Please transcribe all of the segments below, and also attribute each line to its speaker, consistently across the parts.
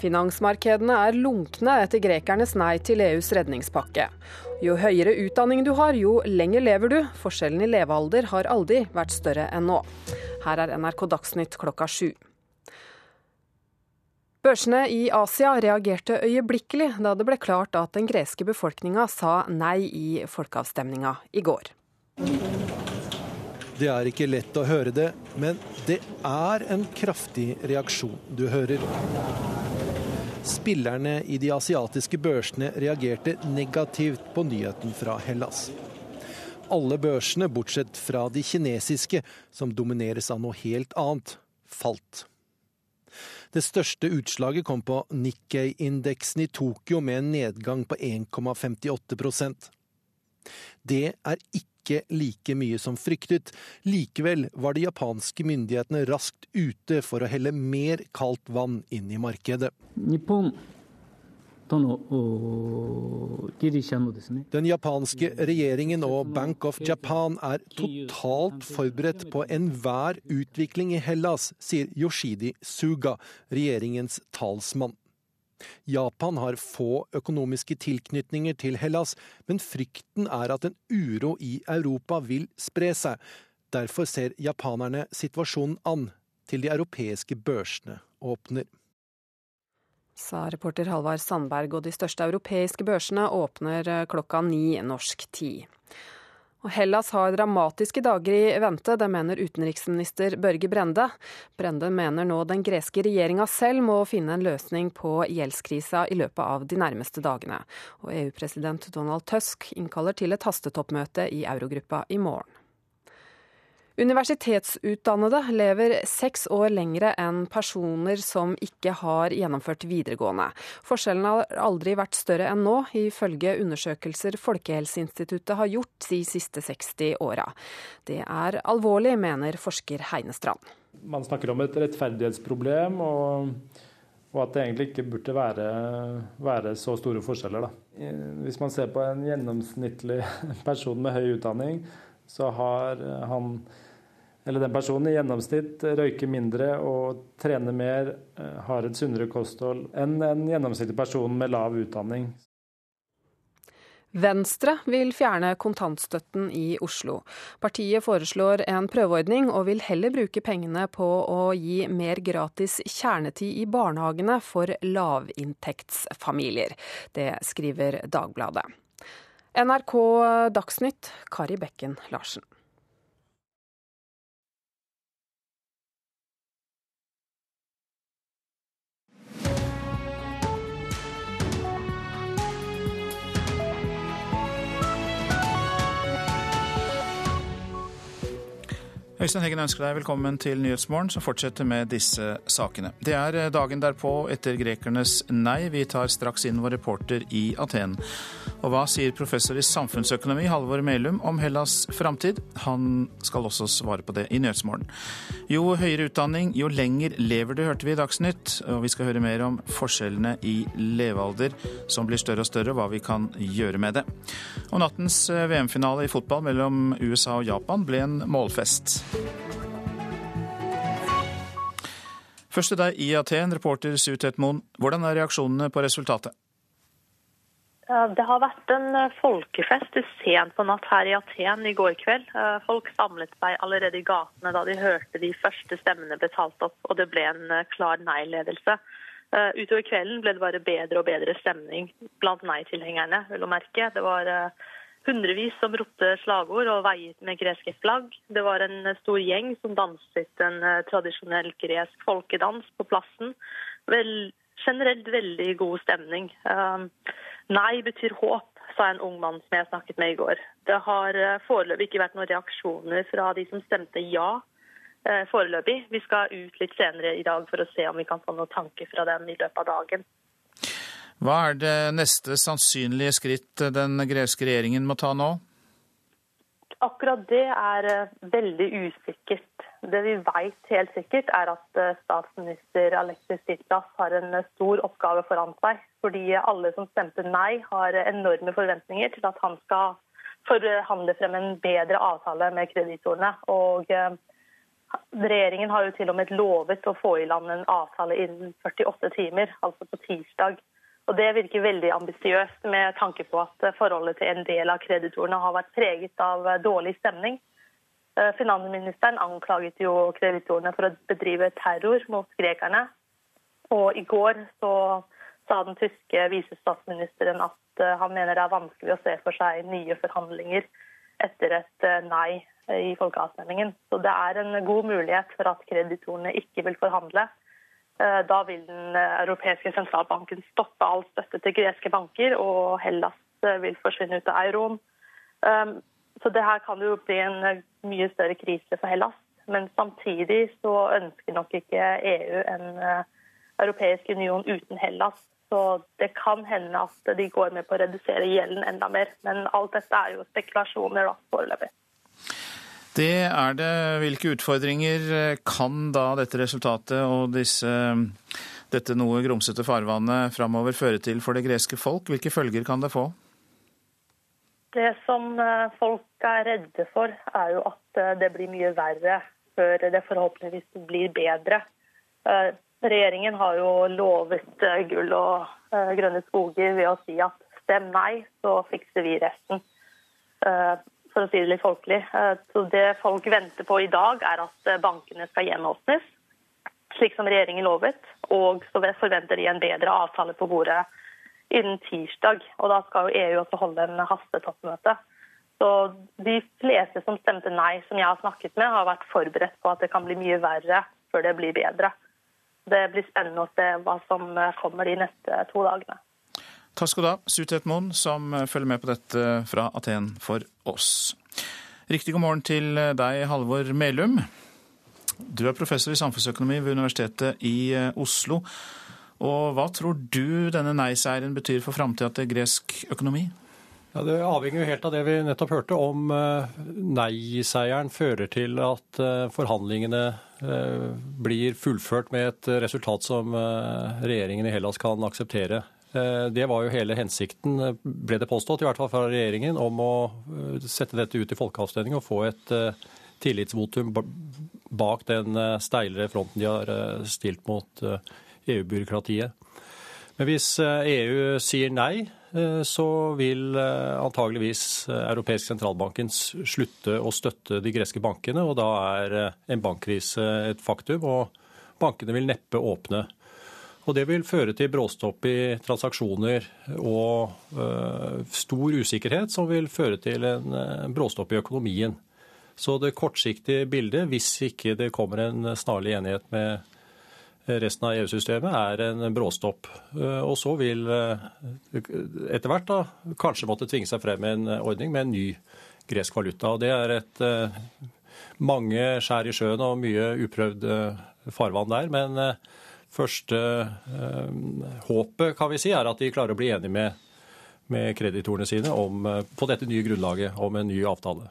Speaker 1: Finansmarkedene er lunkne etter grekernes nei til EUs redningspakke. Jo høyere utdanning du har, jo lenger lever du. Forskjellen i levealder har aldri vært større enn nå. Her er NRK Dagsnytt klokka sju. Børsene i Asia reagerte øyeblikkelig da det ble klart at den greske befolkninga sa nei i folkeavstemninga i går.
Speaker 2: Det er ikke lett å høre det, men det er en kraftig reaksjon du hører. Spillerne i de asiatiske børsene reagerte negativt på nyheten fra Hellas. Alle børsene, bortsett fra de kinesiske, som domineres av noe helt annet, falt. Det største utslaget kom på Nikkei-indeksen i Tokyo med en nedgang på 1,58% Det er ikke ikke like mye som fryktet. Likevel var de japanske myndighetene raskt ute for å helle mer kaldt vann inn i markedet. Den japanske regjeringen og Bank of Japan er totalt forberedt på enhver utvikling i Hellas, sier Yoshidi Suga, regjeringens talsmann. Japan har få økonomiske tilknytninger til Hellas, men frykten er at en uro i Europa vil spre seg. Derfor ser japanerne situasjonen an til de europeiske børsene åpner.
Speaker 1: Sa reporter Halvard Sandberg, og de største europeiske børsene åpner klokka ni norsk tid. Hellas har dramatiske dager i vente, det mener utenriksminister Børge Brende. Brende mener nå den greske regjeringa selv må finne en løsning på gjeldskrisa i løpet av de nærmeste dagene. Og EU-president Donald Tusk innkaller til et hastetoppmøte i eurogruppa i morgen. Universitetsutdannede lever seks år lengre enn personer som ikke har gjennomført videregående. Forskjellen har aldri vært større enn nå, ifølge undersøkelser Folkehelseinstituttet har gjort de siste 60 åra. Det er alvorlig, mener forsker Heine Strand.
Speaker 3: Man snakker om et rettferdighetsproblem. og og at det egentlig ikke burde være, være så store forskjeller. Da. Hvis man ser på en gjennomsnittlig person med høy utdanning, så har han eller den personen i gjennomsnitt røyker mindre og trener mer, eh, har et sunnere kosthold enn en gjennomsnittlig person med lav utdanning.
Speaker 1: Venstre vil fjerne kontantstøtten i Oslo. Partiet foreslår en prøveordning og vil heller bruke pengene på å gi mer gratis kjernetid i barnehagene for lavinntektsfamilier. Det skriver Dagbladet. NRK Dagsnytt, Kari Bekken Larsen.
Speaker 4: Øystein Heggen ønsker deg velkommen til Nyhetsmorgen, som fortsetter med disse sakene. Det er eh, dagen derpå etter grekernes nei. Vi tar straks inn vår reporter i Aten. Og hva sier professor i samfunnsøkonomi Halvor Melum om Hellas' framtid? Han skal også svare på det i Nyhetsmorgen. Jo høyere utdanning, jo lenger lever du, hørte vi i Dagsnytt. Og vi skal høre mer om forskjellene i levealder, som blir større og større, og hva vi kan gjøre med det. Og nattens eh, VM-finale i fotball mellom USA og Japan ble en målfest. Først til deg i Aten, reporter Su Tetmoen. Hvordan er reaksjonene på resultatet?
Speaker 5: Det har vært en eh, folkefest sent på natt her i Aten i går kveld. Eh, folk samlet seg allerede i gatene da de hørte de første stemmene ble talt opp, og det ble en eh, klar nei-ledelse. Utover kvelden ble det bare bedre og bedre stemning blant nei-tilhengerne. Det var hundrevis som ropte slagord og veiet med greske flagg. Det var en stor gjeng som danset en eh, tradisjonell gresk folkedans på plassen. Vel, generelt veldig god stemning. Um, nei betyr håp, sa en ung mann som jeg snakket med i går. Det har uh, foreløpig ikke vært noen reaksjoner fra de som stemte ja. Uh, foreløpig. Vi skal ut litt senere i dag for å se om vi kan få noen tanker fra dem i løpet av dagen.
Speaker 4: Hva er det neste sannsynlige skritt den greske regjeringen må ta nå?
Speaker 5: Akkurat det er eh, veldig usikkert. Det vi vet helt sikkert, er at eh, statsminister Alexis Tsipras har en eh, stor oppgave foran seg. Fordi alle som stemte nei, har enorme forventninger til at han skal forhandle frem en bedre avtale med kreditorene. Og Regjeringen har jo til og med lovet å få i land en avtale innen 48 timer, altså på tirsdag. Og Det virker veldig ambisiøst med tanke på at forholdet til en del av kreditorene har vært preget av dårlig stemning. Eh, finansministeren anklaget jo kreditorene for å bedrive terror mot grekerne. Og i går så sa den tyske visestatsministeren at eh, han mener det er vanskelig å se for seg nye forhandlinger etter et eh, nei i folkeavstemningen. Så det er en god mulighet for at kreditorene ikke vil forhandle. Eh, da vil Den europeiske sentralbanken stoppe all støtte til greske banker, og Hellas eh, vil forsvinne ut av euroen. Um, så det her kan jo bli en eh, mye større krise for Hellas. Men samtidig så ønsker nok ikke EU en europeisk union uten Hellas. Så det kan hende at de går med på å redusere gjelden enda mer. Men alt dette er jo spekulasjoner da, foreløpig.
Speaker 4: Det er det. Hvilke utfordringer eh, kan da dette resultatet og disse, dette noe grumsete farvannet framover føre til for det greske folk? Hvilke følger kan det få?
Speaker 5: Det som eh, folk er redde for, er jo at eh, det blir mye verre før det forhåpentligvis blir bedre. Regjeringen har jo lovet gull og grønne skoger ved å si at stem nei, så fikser vi resten for å si det litt folkelig. Eh, så det folk venter på i dag, er at eh, bankene skal gjenåpnes, slik som regjeringen lovet. Og så forventer de en bedre avtale på bordet innen tirsdag. Og da skal jo EU også holde en hastetoppmøte. Så de fleste som stemte nei, som jeg har snakket med, har vært forberedt på at det kan bli mye verre før det blir bedre. Det blir spennende å se hva som kommer de neste to dagene.
Speaker 4: Takk skal du ha, Sutet Moen, som følger med på dette fra Aten for oss. Riktig god morgen til deg, Halvor Melum. Du er professor i samfunnsøkonomi ved Universitetet i eh, Oslo. Og hva tror du denne nei-seieren betyr for framtida til gresk økonomi?
Speaker 6: Ja, Det avhenger jo helt av det vi nettopp hørte, om eh, nei-seieren fører til at eh, forhandlingene blir fullført med et resultat som regjeringen i Hellas kan akseptere. Eh, det var jo hele hensikten, eh, ble det påstått, i hvert fall fra regjeringen, om å eh, sette dette ut i folkeavstemning og få et tillitsvotum bak den steilere fronten de har stilt mot EU-byråkratiet. Men hvis EU sier nei, så vil antageligvis Europeisk sentralbanken slutte å støtte de greske bankene, og da er en bankkrise et faktum, og bankene vil neppe åpne. Og Det vil føre til bråstopp i transaksjoner og uh, stor usikkerhet, som vil føre til en uh, bråstopp i økonomien. Så det kortsiktige bildet, hvis ikke det kommer en snarlig enighet med resten av EU-systemet, er en bråstopp. Uh, og så vil etter hvert da, kanskje måtte tvinge seg frem en ordning med en ny gresk valuta. Og Det er et mange skjær i sjøen og mye uprøvd farvann der. men første eh, håpet kan vi si, er at de klarer å bli enige med, med kreditorene sine om, eh, på dette nye grunnlaget om en ny avtale.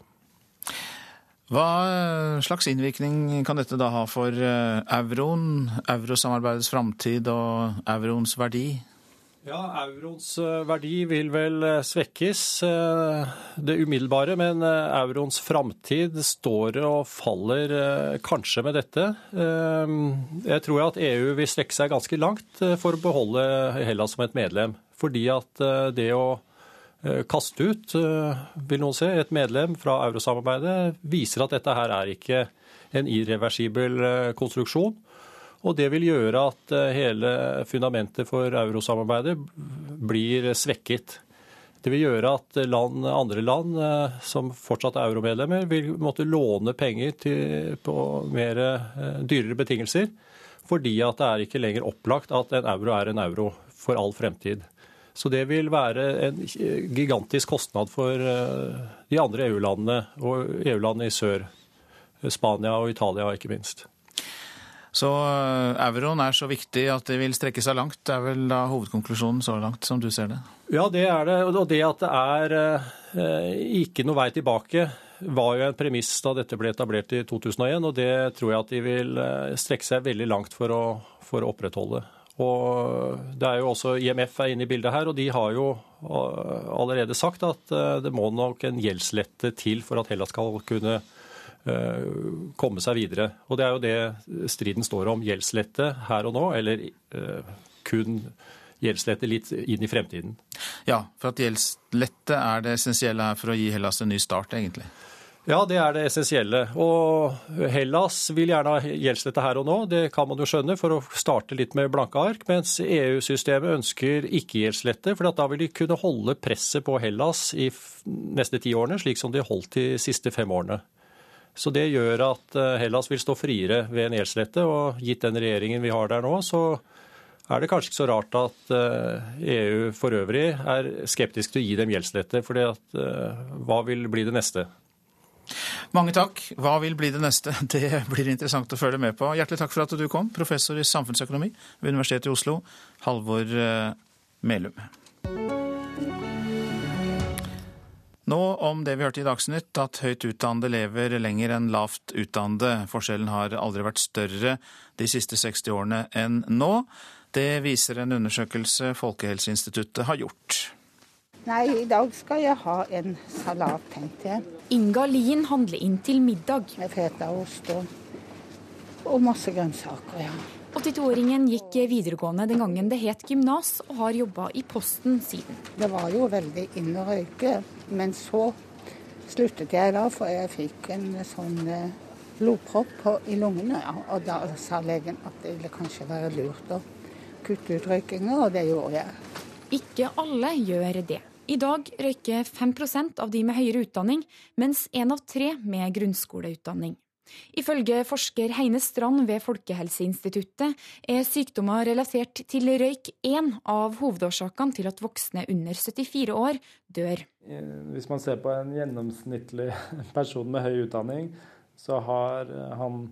Speaker 4: Hva slags innvirkning kan dette da ha for eh, euroen, eurosamarbeidets framtid og euroens verdi?
Speaker 6: Ja, Euroens eh, verdi vil vel eh, svekkes, eh, det umiddelbare. Men euroens framtid står og faller kanskje med dette. Jeg tror at EU vil strekke seg ganske langt for å beholde Hellas som et medlem. Fordi at det å kaste ut, vil noen se, et medlem fra eurosamarbeidet viser at dette her er ikke en irreversibel konstruksjon. Og det vil gjøre at eh, hele fundamentet for eurosamarbeidet blir svekket. Det vil gjøre at land, andre land eh, som fortsatt er euromedlemmer, vil måtte låne penger til, på mer eh, dyrere betingelser. Fordi at det er ikke lenger opplagt at en euro er en euro for all fremtid. Så det vil være en gigantisk kostnad for de andre EU-landene, og EU-landene i sør. Spania og Italia, ikke minst.
Speaker 4: Så eh, euroen er så viktig at det vil strekke seg langt. Det er vel da hovedkonklusjonen så langt, som du ser det?
Speaker 6: Ja, det er det. Og det at det er eh, ikke noe vei tilbake, var jo en premiss da dette ble etablert i 2001. Og det tror jeg at de vil eh, strekke seg veldig langt for å, for å opprettholde. Og det er jo også IMF er inne i bildet her, og de har jo allerede sagt at det må nok en gjeldslette til for at Hellas skal kunne komme seg videre. Og det er jo det striden står om. Gjeldslette her og nå, eller kun gjeldslette litt inn i fremtiden.
Speaker 4: Ja, for at gjeldslette er det essensielle her for å gi Hellas en ny start, egentlig?
Speaker 6: Ja, det er det essensielle. Og Hellas vil gjerne ha gjeldslette her og nå, det kan man jo skjønne, for å starte litt med blanke ark. Mens EU-systemet ønsker ikke gjeldslette, for da vil de kunne holde presset på Hellas i neste ti årene, slik som de holdt de siste fem årene. Så det gjør at eh, Hellas vil stå friere ved en gjeldslette, og gitt den regjeringen vi har der nå, så er det kanskje ikke så rart at EU eh, e for øvrig er skeptisk til å gi dem gjeldslette. For eh, hva vil bli det neste?
Speaker 4: Mange takk. Hva vil bli det neste? Det blir interessant å følge med på. Hjertelig takk for at du kom, professor i samfunnsøkonomi ved Universitetet i Oslo, Halvor Melum. Nå om det vi hørte i Dagsnytt, at høyt utdannede lever lenger enn lavt utdannede. Forskjellen har aldri vært større de siste 60 årene enn nå. Det viser en undersøkelse Folkehelseinstituttet har gjort.
Speaker 7: Nei, i dag skal jeg ha en salat, tenkte jeg.
Speaker 8: Inga Lien handler inn til middag.
Speaker 7: Med fetaost og, og masse grønnsaker, ja.
Speaker 8: 82-åringen gikk videregående den gangen det het gymnas, og har jobba i Posten siden.
Speaker 7: Det var jo veldig inn å røyke, men så sluttet jeg da, for jeg fikk en sånn eh, blodpropp i lungene. Ja, og da sa legen at det ville kanskje være lurt å kutte ut røykinga, og det gjorde jeg.
Speaker 8: Ikke alle gjør det. I dag røyker 5% av de med høyere utdanning, mens én av tre med grunnskoleutdanning. Ifølge forsker Heine Strand ved Folkehelseinstituttet er sykdommer relatert til røyk én av hovedårsakene til at voksne under 74 år dør.
Speaker 3: Hvis man ser på en gjennomsnittlig person med høy utdanning, så har han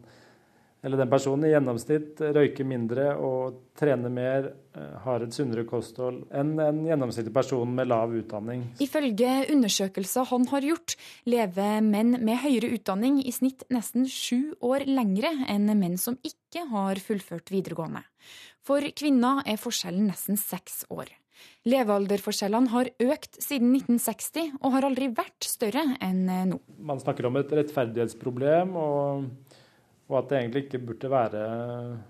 Speaker 3: eller den personen i gjennomsnitt røyker mindre og trener mer, eh, har et sunnere kosthold enn en gjennomsnittlig person med lav utdanning.
Speaker 8: Ifølge undersøkelser han har gjort, lever menn med høyere utdanning i snitt nesten sju år lengre enn menn som ikke har fullført videregående. For kvinner er forskjellen nesten seks år. Levealderforskjellene har økt siden 1960 og har aldri vært større enn nå.
Speaker 3: Man snakker om et rettferdighetsproblem. og og at det egentlig ikke burde være,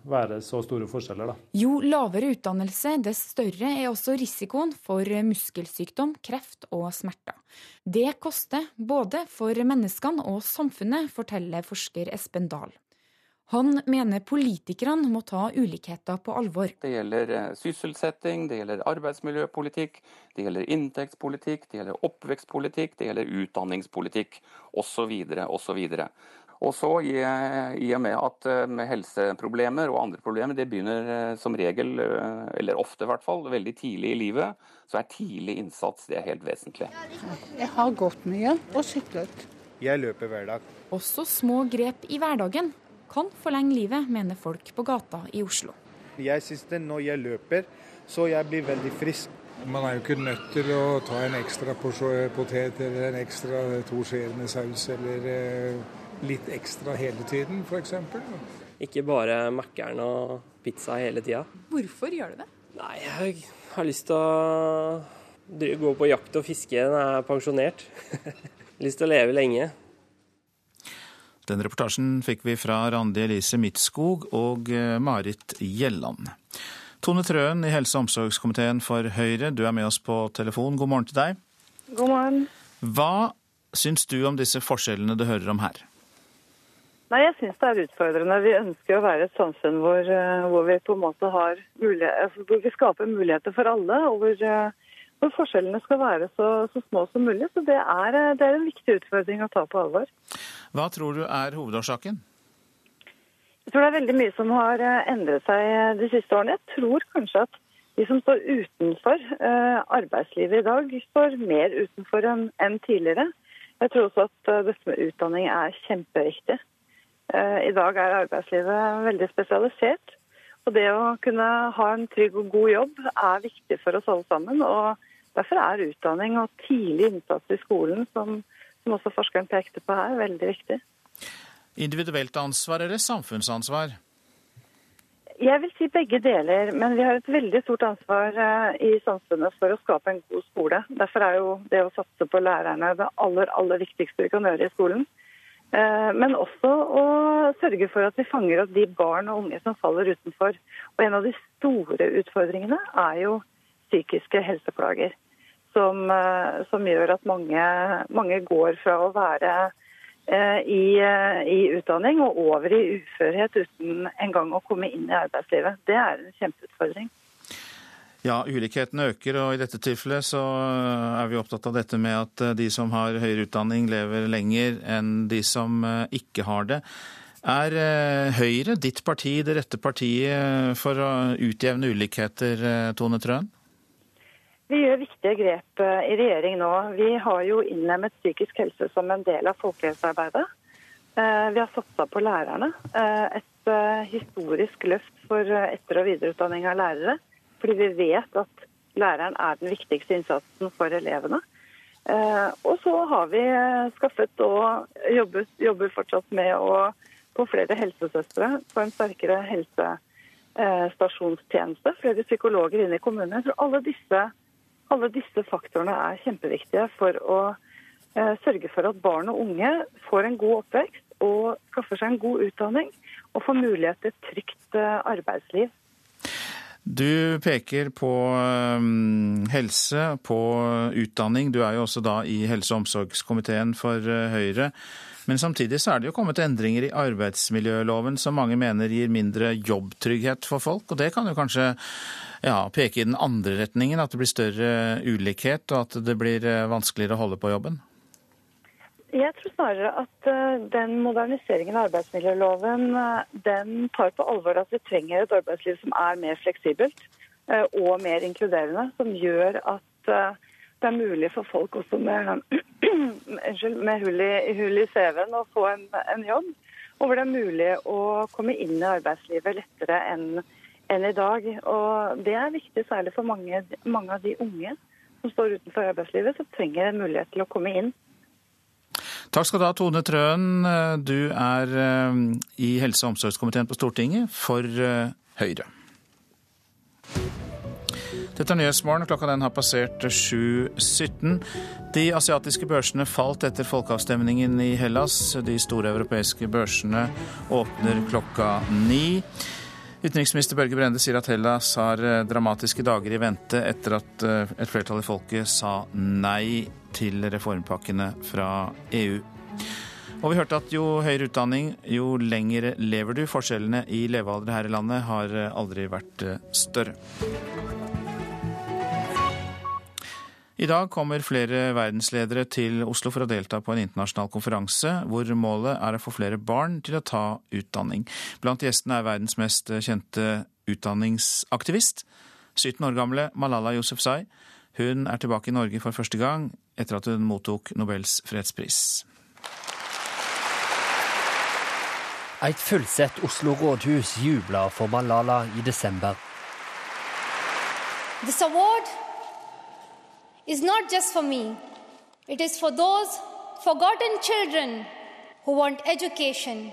Speaker 3: være så store forskjeller. Da.
Speaker 8: Jo lavere utdannelse, dess større er også risikoen for muskelsykdom, kreft og smerter. Det koster både for menneskene og samfunnet, forteller forsker Espen Dahl. Han mener politikerne må ta ulikheter på alvor.
Speaker 9: Det gjelder eh, sysselsetting, det gjelder arbeidsmiljøpolitikk, det gjelder inntektspolitikk, det gjelder oppvekstpolitikk, det gjelder utdanningspolitikk osv. osv. Og så i, i, og med at eh, med helseproblemer og andre problemer det begynner eh, som regel, eh, eller ofte i hvert fall, veldig tidlig i livet, så er tidlig innsats det er helt vesentlig.
Speaker 7: Jeg har gått mye og syklet.
Speaker 10: Jeg løper hver dag.
Speaker 8: Også små grep i hverdagen kan forlenge livet, mener folk på gata i Oslo.
Speaker 10: Jeg syns det når jeg løper, så jeg blir veldig frisk. Man er jo ikke nødt til å ta en ekstra potet eller en ekstra to skjeer med saus eller litt ekstra hele tiden, f.eks.
Speaker 11: Ikke bare Mækkern og pizza hele tida.
Speaker 8: Hvorfor gjør du det?
Speaker 11: Nei, jeg har lyst til å gå på jakt og fiske når jeg er pensjonert. lyst til å leve lenge.
Speaker 4: Den reportasjen fikk vi fra Randi Elise Midtskog og eh, Marit Gjelland. Tone Trøen i helse- og omsorgskomiteen for Høyre, du er med oss på telefon. God morgen til deg.
Speaker 12: God morgen.
Speaker 4: Hva syns du om disse forskjellene du hører om her?
Speaker 12: Nei, jeg syns det er utfordrende. Vi ønsker å være et samfunn hvor, eh, hvor vi på en måte har mulighet, hvor vi skaper muligheter for alle, og hvor, eh, hvor forskjellene skal være så, så, små som mulig. Så det er, eh, det er en viktig utfordring å ta på alvor.
Speaker 4: Hva tror du er hovedårsaken?
Speaker 12: Jeg tror det er veldig mye som har endret seg de siste årene. Jeg tror kanskje at de som står utenfor arbeidslivet i dag, står mer utenfor enn tidligere. Jeg tror også at dette med utdanning er kjempeviktig. Eh, I dag er arbeidslivet veldig spesialisert. Og det å kunne ha en trygg og god jobb er viktig for oss alle sammen. og Derfor er utdanning og tidlig innsats i skolen, som, som også forskeren pekte på her, veldig viktig.
Speaker 4: Individuelt ansvar eller samfunnsansvar?
Speaker 12: Jeg vil si begge deler, men vi har et veldig stort ansvar eh, i samfunnet for å skape en god skole. Derfor er jo det å satse på lærerne det aller, aller viktigste vi kan gjøre i skolen. Eh, men også å sørge for at vi fanger opp de barn og unge som faller utenfor. Og En av de store utfordringene er jo psykiske helseplager. Som, eh, som gjør at mange, mange, går fra å være eh, i, i, utdanning og over i uførhet uten engang å komme inn i arbeidslivet. Det er en kjempeutfordring.
Speaker 4: Ja, ulikheten øker, og i dette tilfellet så er vi opptatt av dette med at de som har høyere utdanning, lever lenger enn de som ikke har det. Er eh, Høyre ditt parti det rette partiet for å utjevne ulikheter, eh, Tone Trøen?
Speaker 12: Vi gjør viktige grep eh, i regjering nå. Vi har jo innlemmet psykisk helse som en del av folkehelsearbeidet. Vi har satsa på lærerne. Et historisk løft for etter- og videreutdanning av lærere. Fordi vi vet at læreren er den viktigste innsatsen for elevene. Og så har vi skaffet og jobber, jobber fortsatt med å få flere helsesøstre, på en sterkere helsestasjonstjeneste, flere psykologer inn i kommunene. Jeg tror alle disse, alle disse faktorene er kjempeviktige for å eh, sørge for at barn og unge får en god oppvekst og skaffer seg en god utdanning og får mulighet til et trygt eh, arbeidsliv.
Speaker 4: Du peker på um, helse, på utdanning. Du er jo også da i helse- og omsorgskomiteen for uh, Høyre. Men samtidig så er det jo kommet endringer i arbeidsmiljøloven som mange mener gir mindre jobbtrygghet for folk. Og det kan jo kanskje ja, peke i den andre retningen, at det blir større ulikhet og at det blir eh, vanskeligere å holde på jobben?
Speaker 12: Jeg tror snarere at eh, den moderniseringen av arbeidsmiljøloven eh, den tar på alvor at vi trenger et arbeidsliv som er mer fleksibelt og mer inkluderende. Som gjør at det er mulig for folk også med, med hull i, hull i CV-en å få en, en, jobb. Og hvor det er mulig å komme inn i arbeidslivet lettere enn, enn i dag. Og det er viktig særlig for mange, mange, av de unge som står utenfor arbeidslivet, som trenger en mulighet til å komme inn.
Speaker 4: Takk skal du ha, Tone Trøen. Du er eh, i helse- og omsorgskomiteen på Stortinget for eh, Høyre. Dette er Nyhetsmorgen. Klokka den har passert 7.17. De asiatiske børsene falt etter folkeavstemningen i Hellas. De store europeiske børsene åpner klokka ni. Utenriksminister Børge Brende sier at Hellas har eh, dramatiske dager i vente etter at eh, et flertall i folket sa nei til reformpakkene fra EU. Og vi hørte at jo høyere utdanning, jo lenger lever du. Forskjellene i levealder her i landet har eh, aldri vært større. I dag kommer flere verdensledere til Oslo for å delta på en internasjonal konferanse, hvor målet er å få flere barn til å ta utdanning. Blant gjestene er verdens mest kjente utdanningsaktivist, 17 år gamle Malala Yousefzai. Hun er tilbake i Norge for første gang etter at hun mottok Nobels fredspris.
Speaker 13: Et fullsett Oslo rådhus jubler for Malala i desember.
Speaker 14: This award is not just for me, it is for those forgotten children who want education.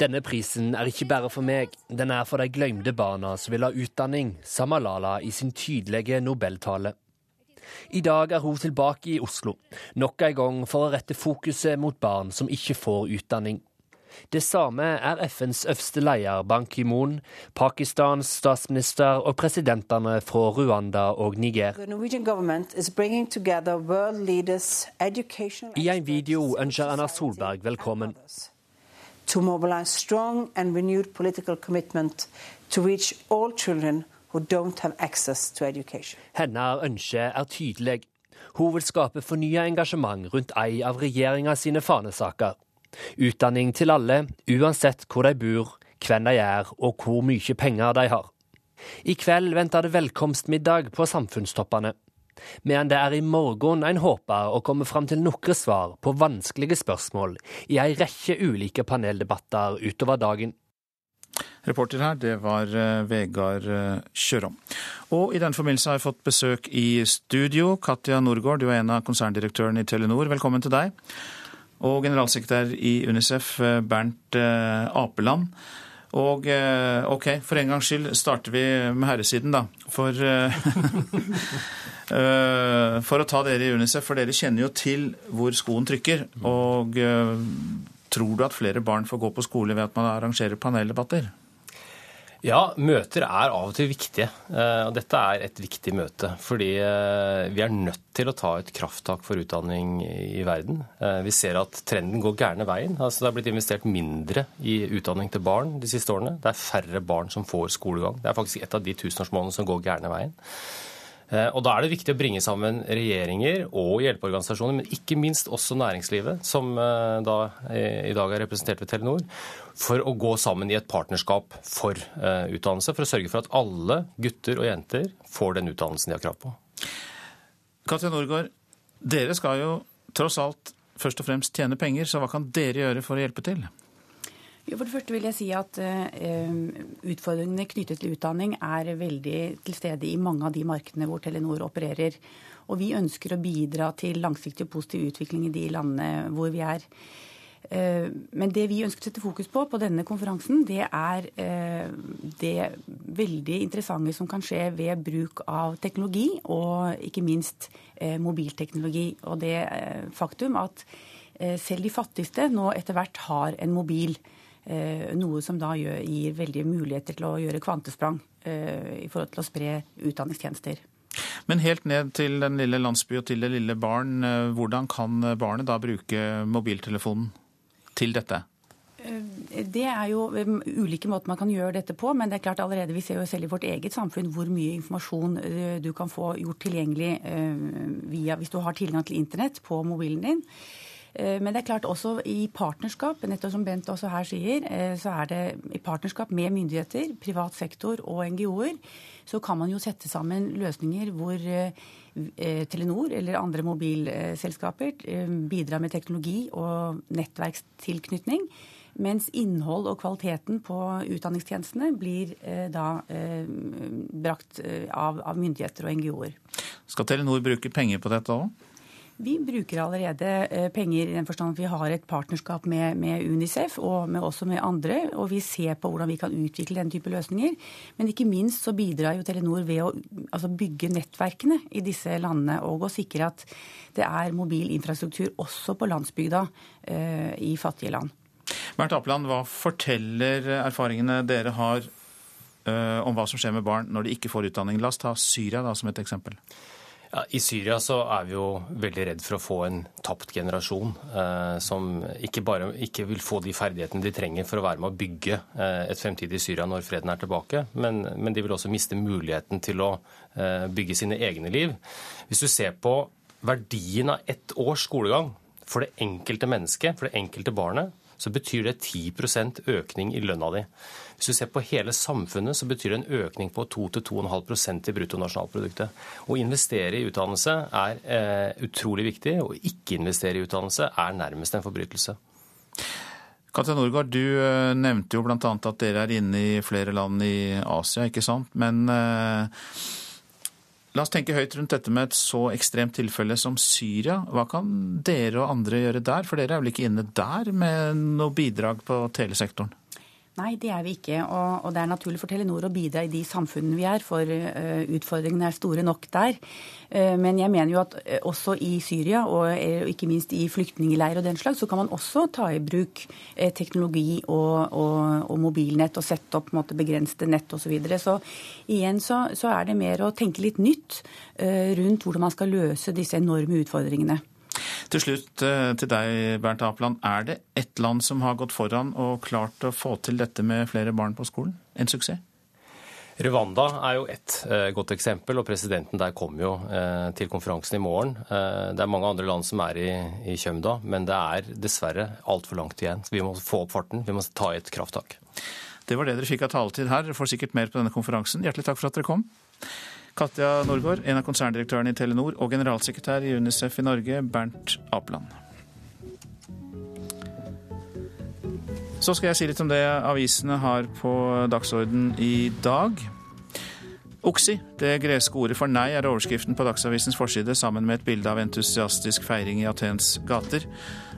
Speaker 13: Denne prisen er ikke bare for meg, den er for de glemte barna som vil ha utdanning, sa Malala i sin tydelige nobeltale. I dag er hun tilbake i Oslo, nok en gang for å rette fokuset mot barn som ikke får utdanning. Det samme er FNs øverste leder Ban Ki-moon, Pakistans statsminister og presidentene fra Rwanda og Niger. I en video ønsker Erna Solberg velkommen. To mobilize strong and renewed political commitment to reach all children who don't have access to education. Hennes ønske er tydelig. Hun vil skape fornya engasjement rundt ei av regjeringa sine fanesaker. Utdanning til alle, uansett hvor de bor, hvem de er og hvor mye penger de har. I kveld venter det velkomstmiddag på samfunnstoppene. Men det er i morgen en håper å komme fram til noen svar på vanskelige spørsmål i ei rekke ulike paneldebatter utover dagen.
Speaker 4: Reporter her, det var eh, Vegard eh, Kjørom. Og i den forbindelse har jeg fått besøk i studio. Katja Norgård, du er en av konserndirektørene i Telenor. Velkommen til deg og generalsekretær i UNICEF, eh, Bernt eh, Apeland. Og eh, OK, for en gangs skyld starter vi med herresiden, da. For, for å ta dere i UNICEF, for dere kjenner jo til hvor skoen trykker. Og Tror du at flere barn får gå på skole ved at man arrangerer paneldebatter?
Speaker 15: Ja, møter er av og til viktige. Eh, og dette er et viktig møte. Fordi eh, vi er nødt til å ta et krafttak for utdanning i verden. Eh, vi ser at trenden går gærne veien. Altså, det har blitt investert mindre i utdanning til barn de siste årene. Det er færre barn som får skolegang. Det er faktisk et av de tusenårsmålene som går gærne veien. Og Da er det viktig å bringe sammen regjeringer og hjelpeorganisasjoner, men ikke minst også næringslivet, som da i dag er representert ved Telenor, for å gå sammen i et partnerskap for eh, utdannelse, for å sørge for at alle gutter og jenter får den utdannelsen de har krav på.
Speaker 4: Katja Norgård, dere skal jo tross alt først og fremst tjene penger, så hva kan dere gjøre for å hjelpe til?
Speaker 16: Jo, for det første vil jeg si at uh, Utfordringene knyttet til utdanning er veldig til stede i mange av de markedene hvor Telenor opererer. Og vi ønsker å bidra til langsiktig og positiv utvikling i de landene hvor vi er. Uh, men det vi ønsker å sette fokus på på denne konferansen, det er uh, det veldig interessante som kan skje ved bruk av teknologi, og ikke minst mobilteknologi. Og det faktum at selv de fattigste nå etter hvert har en mobil. Eh, noe som da gir veldig muligheter til å gjøre kvantesprang eh, i forhold til å spre utdanningstjenester.
Speaker 4: Men helt ned til den lille landsby og til det lille barn, eh, hvordan kan barnet da bruke mobiltelefonen til dette?
Speaker 16: Det er jo ulike måter man kan gjøre dette på, men det er klart allerede vi ser jo selv i vårt eget samfunn hvor mye informasjon du kan få gjort tilgjengelig via, hvis du har tilgang til internett på mobilen din. Eh, men det er klart også i partnerskap, nettopp som Bent også her sier, eh, så er det i partnerskap med myndigheter, privat sektor og NGO-er, så kan man jo sette sammen løsninger hvor eh, Telenor eller andre mobilselskaper bidrar med teknologi og nettverkstilknytning. Mens innhold og kvaliteten på utdanningstjenestene blir da brakt av myndigheter og NGO-er.
Speaker 4: Skal Telenor bruke penger på dette òg?
Speaker 16: Vi bruker allerede eh, penger i den forstand at vi har et partnerskap med, med Unicef og med, også med andre. Og vi ser på hvordan vi kan utvikle den type løsninger. Men ikke minst så bidrar jo Telenor ved å altså bygge nettverkene i disse landene og å sikre at det er mobil infrastruktur også på landsbygda eh, i fattige land.
Speaker 4: Bernt Apeland, hva forteller erfaringene dere har eh, om hva som skjer med barn når de ikke får utdanning? La oss ta Syria da, som et eksempel.
Speaker 15: Ja, I Syria så er vi jo veldig redd for å få en tapt generasjon eh, som ikke bare ikke vil få de ferdighetene de trenger for å være med å bygge eh, et fremtidig Syria når freden er tilbake, men, men, de vil også miste muligheten til å eh, bygge sine egne liv. Hvis du ser på verdien av ett års skolegang for det enkelte mennesket, for det enkelte barnet, så betyr det 10% økning i lønna di. Hvis du ser på hele samfunnet, så betyr det en økning på 2-2,5% i bruttonasjonalproduktet. Å investere i utdannelse er eh, utrolig viktig, og ikke investere i utdannelse er nærmest en forbrytelse.
Speaker 4: Katja Norgard, du eh, nevnte jo bl.a. at dere er inne i flere land i Asia, ikke sant. Men eh, La oss tenke høyt rundt dette med et så ekstremt tilfelle som Syria. Hva kan dere og andre gjøre der, for dere er vel ikke inne der med noe bidrag på telesektoren?
Speaker 16: Nei, det er vi ikke. Og, og, det er naturlig for Telenor å bidra i de samfunnene vi er, for uh, utfordringene er store nok der. Uh, men jeg mener jo at uh, også i Syria, og ikke minst i flyktningleirer og den slags, så kan man også ta i bruk teknologi og, og, og, mobilnett og sette opp måte, begrensede nett osv. Så, videre. så igjen så, så, er det mer å tenke litt nytt rundt hvordan man skal løse disse enorme utfordringene.
Speaker 4: Til slutt eh, til deg, Bernt Apeland. Er det ett land som har gått foran og klart å få til dette med flere barn på skolen? En suksess?
Speaker 15: Rwanda er jo ett eh, godt eksempel, og presidenten der kom jo eh, til konferansen i morgen. Det er mange andre land som er i, i kjømda, men det er dessverre altfor langt igjen. Så vi må få opp farten, vi må ta et krafttak.
Speaker 4: Det var det dere fikk av taletid her. Dere får sikkert mer på denne konferansen. Hjertelig takk for at dere kom. Katja Norgård, en av konserndirektørene i Telenor, og generalsekretær i UNICEF i Norge, Bernt Apeland. Så skal jeg si litt om det avisene har på dagsorden i dag. Oksi, det greske ordet for nei, er overskriften på Dagsavisens forside sammen med et bilde av entusiastisk feiring i Athens gater.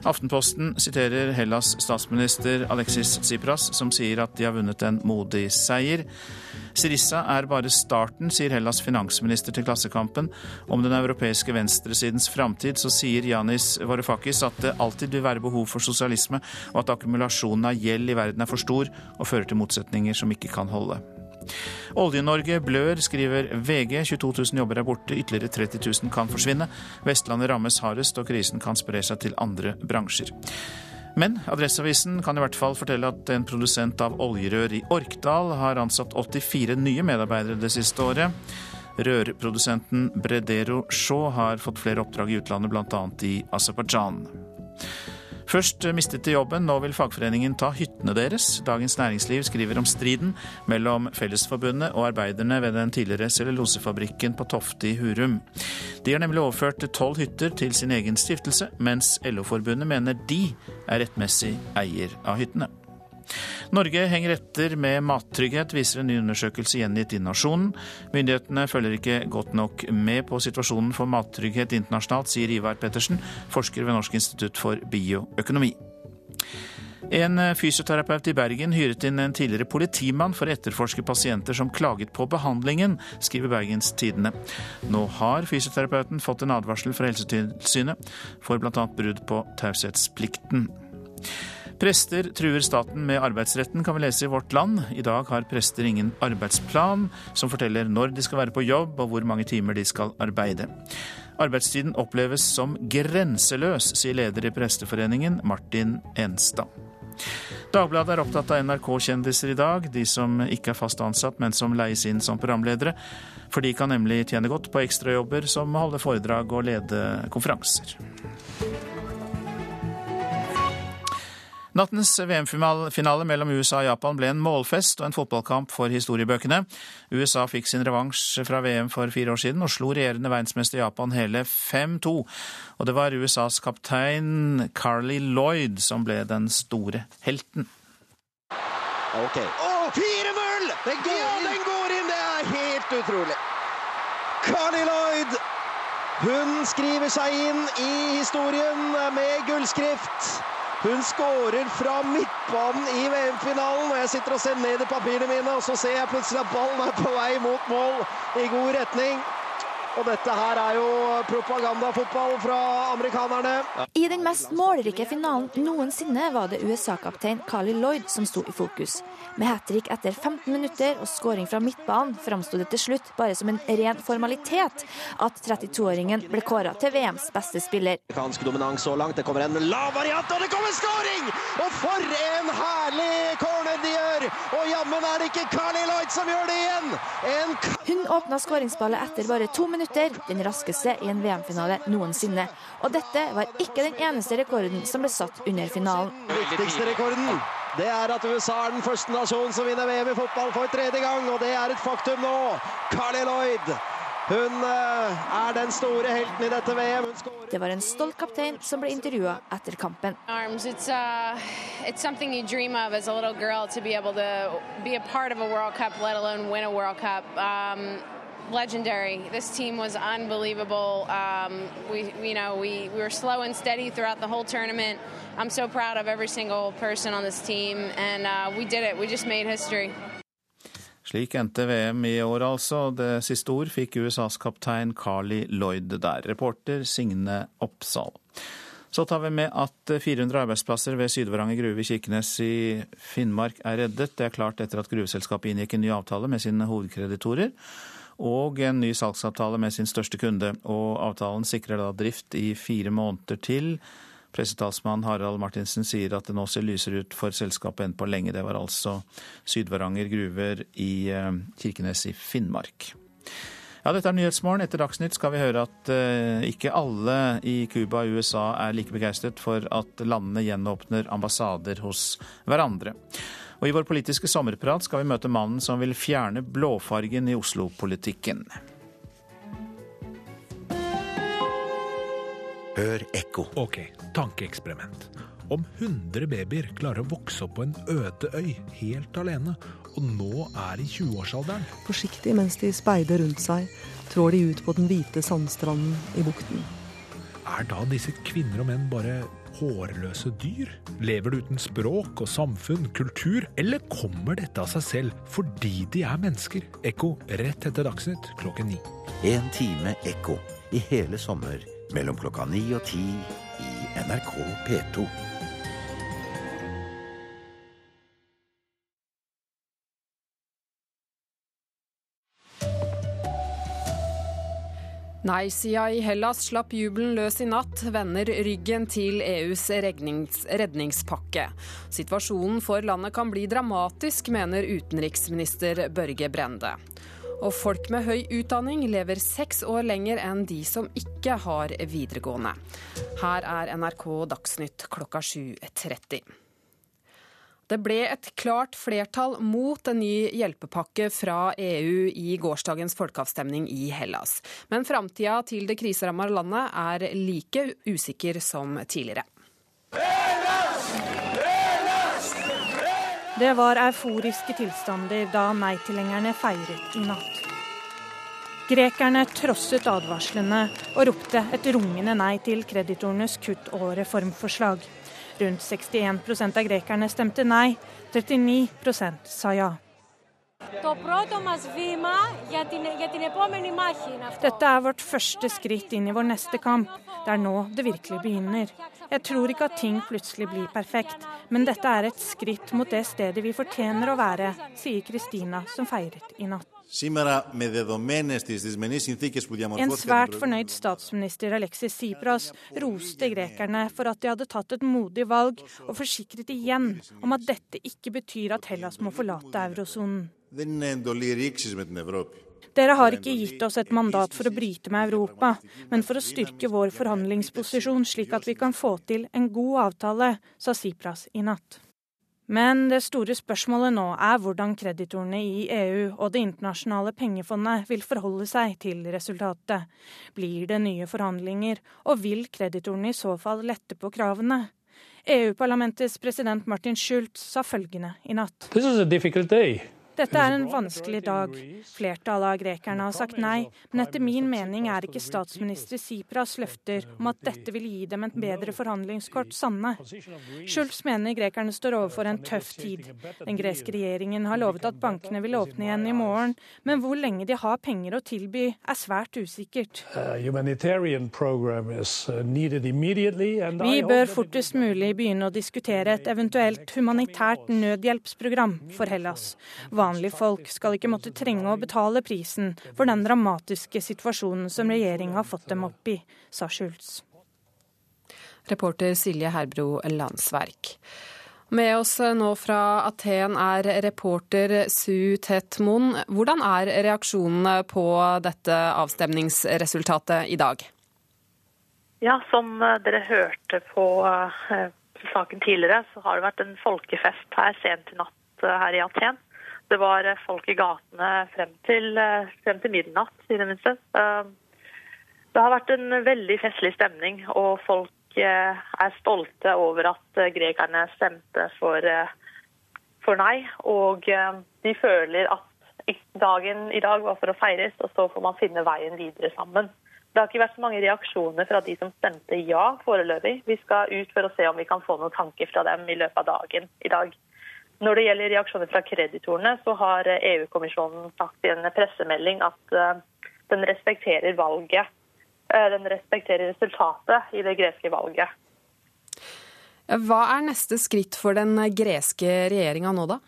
Speaker 4: Aftenposten siterer Hellas statsminister Alexis Tsipras, som sier at de har vunnet en modig seier. Sirissa er bare starten, sier Hellas finansminister til Klassekampen. Om den europeiske venstresidens framtid så sier Janis Varoufakis at det alltid vil være behov for sosialisme, og at akkumulasjonen av gjeld i verden er for stor og fører til motsetninger som ikke kan holde. Olje-Norge blør, skriver VG. 22 000 jobber er borte, ytterligere 30 000 kan forsvinne. Vestlandet rammes hardest, og krisen kan spre seg til andre bransjer. Men Adresseavisen kan i hvert fall fortelle at en produsent av oljerør i Orkdal har ansatt 84 nye medarbeidere det siste året. Rørprodusenten Bredero Shaw har fått flere oppdrag i utlandet, bl.a. i Aserbajdsjan. Først mistet de jobben, nå vil fagforeningen ta hyttene deres. Dagens Næringsliv skriver om striden mellom Fellesforbundet og arbeiderne ved den tidligere cellulosefabrikken på Tofte i Hurum. De har nemlig overført tolv hytter til sin egen stiftelse, mens LO-forbundet mener de er rettmessig eier av hyttene. Norge henger etter med mattrygghet, viser en ny undersøkelse gjengitt i Nasjonen. Myndighetene følger ikke godt nok med på situasjonen for mattrygghet internasjonalt, sier Ivar Pettersen, forsker ved Norsk institutt for bioøkonomi. En fysioterapeut i Bergen hyret inn en tidligere politimann for å etterforske pasienter som klaget på behandlingen, skriver Bergens Tidende. Nå har fysioterapeuten fått en advarsel fra Helsetilsynet for bl.a. brudd på taushetsplikten. Prester truer staten med arbeidsretten, kan vi lese i Vårt Land. I dag har prester ingen arbeidsplan som forteller når de skal være på jobb og hvor mange timer de skal arbeide. Arbeidstiden oppleves som grenseløs, sier leder i Presteforeningen, Martin Enstad. Dagbladet er opptatt av NRK-kjendiser i dag, de som ikke er fast ansatt, men som leies inn som programledere. For de kan nemlig tjene godt på ekstrajobber som å holde foredrag og lede konferanser. Nattens VM-finale mellom USA og Japan ble en målfest og en fotballkamp for historiebøkene. USA fikk sin revansj fra VM for fire år siden og slo regjerende verdensmester Japan hele 5-2. Og det var USAs kaptein Carly Lloyd som ble den store helten.
Speaker 17: Okay. Oh, 4-0! Den, ja, den går inn! Det er helt utrolig. Carly Lloyd hun skriver seg inn i historien med gullskrift. Hun skårer fra midtbanen i VM-finalen. og Jeg sitter og ser ned i papirene mine, og så ser jeg plutselig at ballen er på vei mot mål i god retning. Og dette her er jo propagandafotball fra amerikanerne.
Speaker 18: I den mest målrike finalen noensinne var det USA-kaptein Carly Lloyd som sto i fokus. Med hat trick etter 15 minutter og skåring fra midtbanen framsto det til slutt bare som en ren formalitet at 32-åringen ble kåra til VMs beste spiller.
Speaker 17: Amerikansk dominans så langt. Det kommer en lav variant, og det kommer skåring! Og for en herlig corner de gjør! Og jammen er det ikke Carly Lloyd som gjør det igjen! En
Speaker 18: Hun åpna skåringsballet etter bare to minutter minutter, den raskeste i en VM-finale noensinne. Og dette var ikke den eneste rekorden som ble satt under finalen.
Speaker 17: Den Viktigste rekorden det er at USA er den første nasjonen som vinner VM i fotball for tredje gang, og det er et faktum nå. Carly Lloyd hun eh, er den store helten i dette VM.
Speaker 18: Det var en stolt kaptein som ble intervjua etter kampen.
Speaker 19: It's, uh, it's something you dream of as a little girl to be able to be a part of a World Cup, let alone win a World Cup. Um, legendary. This team was unbelievable. Um, we, you know, we, we were slow and steady throughout the whole tournament. I'm so proud of every single person on this team, and uh, we did it. We just made history.
Speaker 4: Slik endte VM i år, altså. Det siste ord fikk USAs kaptein Carly Lloyd der. Reporter Signe Oppsal. Så tar vi med at 400 arbeidsplasser ved Sydvaranger gruve i Kirkenes i Finnmark er reddet. Det er klart etter at gruveselskapet inngikk en ny avtale med sine hovedkreditorer og en ny salgsavtale med sin største kunde. Og avtalen sikrer da drift i fire måneder til. Pressetalsmann Harald Martinsen sier at det nå ser lysere ut for selskapet enn på lenge. Det var altså Sydvaranger gruver i eh, Kirkenes i Finnmark. Ja, dette er Nyhetsmorgen. Etter Dagsnytt skal vi høre at uh, ikke alle i Cuba og USA er like begeistret for at landene gjenåpner ambassader hos hverandre. Og i vår politiske sommerprat skal vi møte mannen som vil fjerne blåfargen i Oslo-politikken.
Speaker 20: Hør ekko. Ok, tankeeksperiment. Om 100 babyer klarer å vokse opp på en øde øy helt alene, og nå er i 20-årsalderen
Speaker 21: Forsiktig mens de speider rundt seg, trår de ut på den hvite sandstranden i bukten.
Speaker 20: Er da disse kvinner og menn bare hårløse dyr? Lever det uten språk og samfunn, kultur, eller kommer dette av seg selv fordi de er mennesker? Ekko rett etter Dagsnytt klokken ni.
Speaker 22: En time ekko i hele sommer mellom klokka ni og ti i NRK P2.
Speaker 1: Nei-sida i Hellas slapp jubelen løs i natt, vender ryggen til EUs rednings redningspakke. Situasjonen for landet kan bli dramatisk, mener utenriksminister Børge Brende. Og folk med høy utdanning lever seks år lenger enn de som ikke har videregående. Her er NRK Dagsnytt klokka 7.30. Det ble et klart flertall mot en ny hjelpepakke fra EU i gårsdagens folkeavstemning i Hellas. Men framtida til det kriseramma landet er like usikker som tidligere. Hellas! Hellas!
Speaker 23: Det var euforiske tilstander da nei-tilhengerne feiret i natt. Grekerne trosset advarslene og ropte et rungende nei til kreditorenes kutt- og reformforslag. Rundt 61% av grekerne stemte nei, 39% sa ja. Dette er vårt første skritt inn i vår neste kamp. Det er nå det virkelig begynner. Jeg tror ikke at ting plutselig blir perfekt, men dette er et skritt mot det stedet vi fortjener å være, sier Kristina, som feiret i natt. En svært fornøyd statsminister Alexis Tsipras roste grekerne for at de hadde tatt et modig valg, og forsikret igjen om at dette ikke betyr at Hellas må forlate eurosonen. Dere har ikke gitt oss et mandat for å bryte med Europa, men for å styrke vår forhandlingsposisjon slik at vi kan få til en god avtale, sa Tsipras i natt. Men det store spørsmålet nå er hvordan kreditorene i EU og Det internasjonale pengefondet vil forholde seg til resultatet. Blir det nye forhandlinger, og vil kreditorene i så fall lette på kravene? EU-parlamentets president Martin Schultz sa følgende i natt. Dette er en vanskelig dag. Flertallet av grekerne har sagt nei, men etter min mening er ikke statsminister Sipras løfter om at dette vil gi dem en bedre forhandlingskort, sanne. Schulz mener grekerne står overfor en tøff tid. Den greske regjeringen har lovet at bankene vil åpne igjen i morgen, men hvor lenge de har penger å tilby, er svært usikkert. Vi bør fortest mulig begynne å diskutere et eventuelt humanitært nødhjelpsprogram for Hellas. Vanlige folk skal ikke måtte trenge å betale prisen for den dramatiske situasjonen som regjeringa har fått dem opp i, sa Schultz.
Speaker 1: Reporter Silje Herbro Landsverk. Med oss nå fra Aten er reporter Su Tetmoen. Hvordan er reaksjonene på dette avstemningsresultatet i dag?
Speaker 5: Ja, Som dere hørte på saken tidligere, så har det vært en folkefest her sent i natt her i Aten. Det var folk i gatene frem til, frem til midnatt, i det minste. Det har vært en veldig festlig stemning, og folk er stolte over at grekerne stemte for, for nei. Og de føler at dagen i dag var for å feires, og så får man finne veien videre sammen. Det har ikke vært så mange reaksjoner fra de som stemte ja foreløpig. Vi skal ut for å se om vi kan få noen tanker fra dem i løpet av dagen i dag. Når det gjelder reaksjoner fra kreditorene, så har EU-kommisjonen sagt i en pressemelding at den respekterer valget. Den respekterer resultatet i det greske valget.
Speaker 1: Hva er neste skritt for den greske regjeringa nå, da?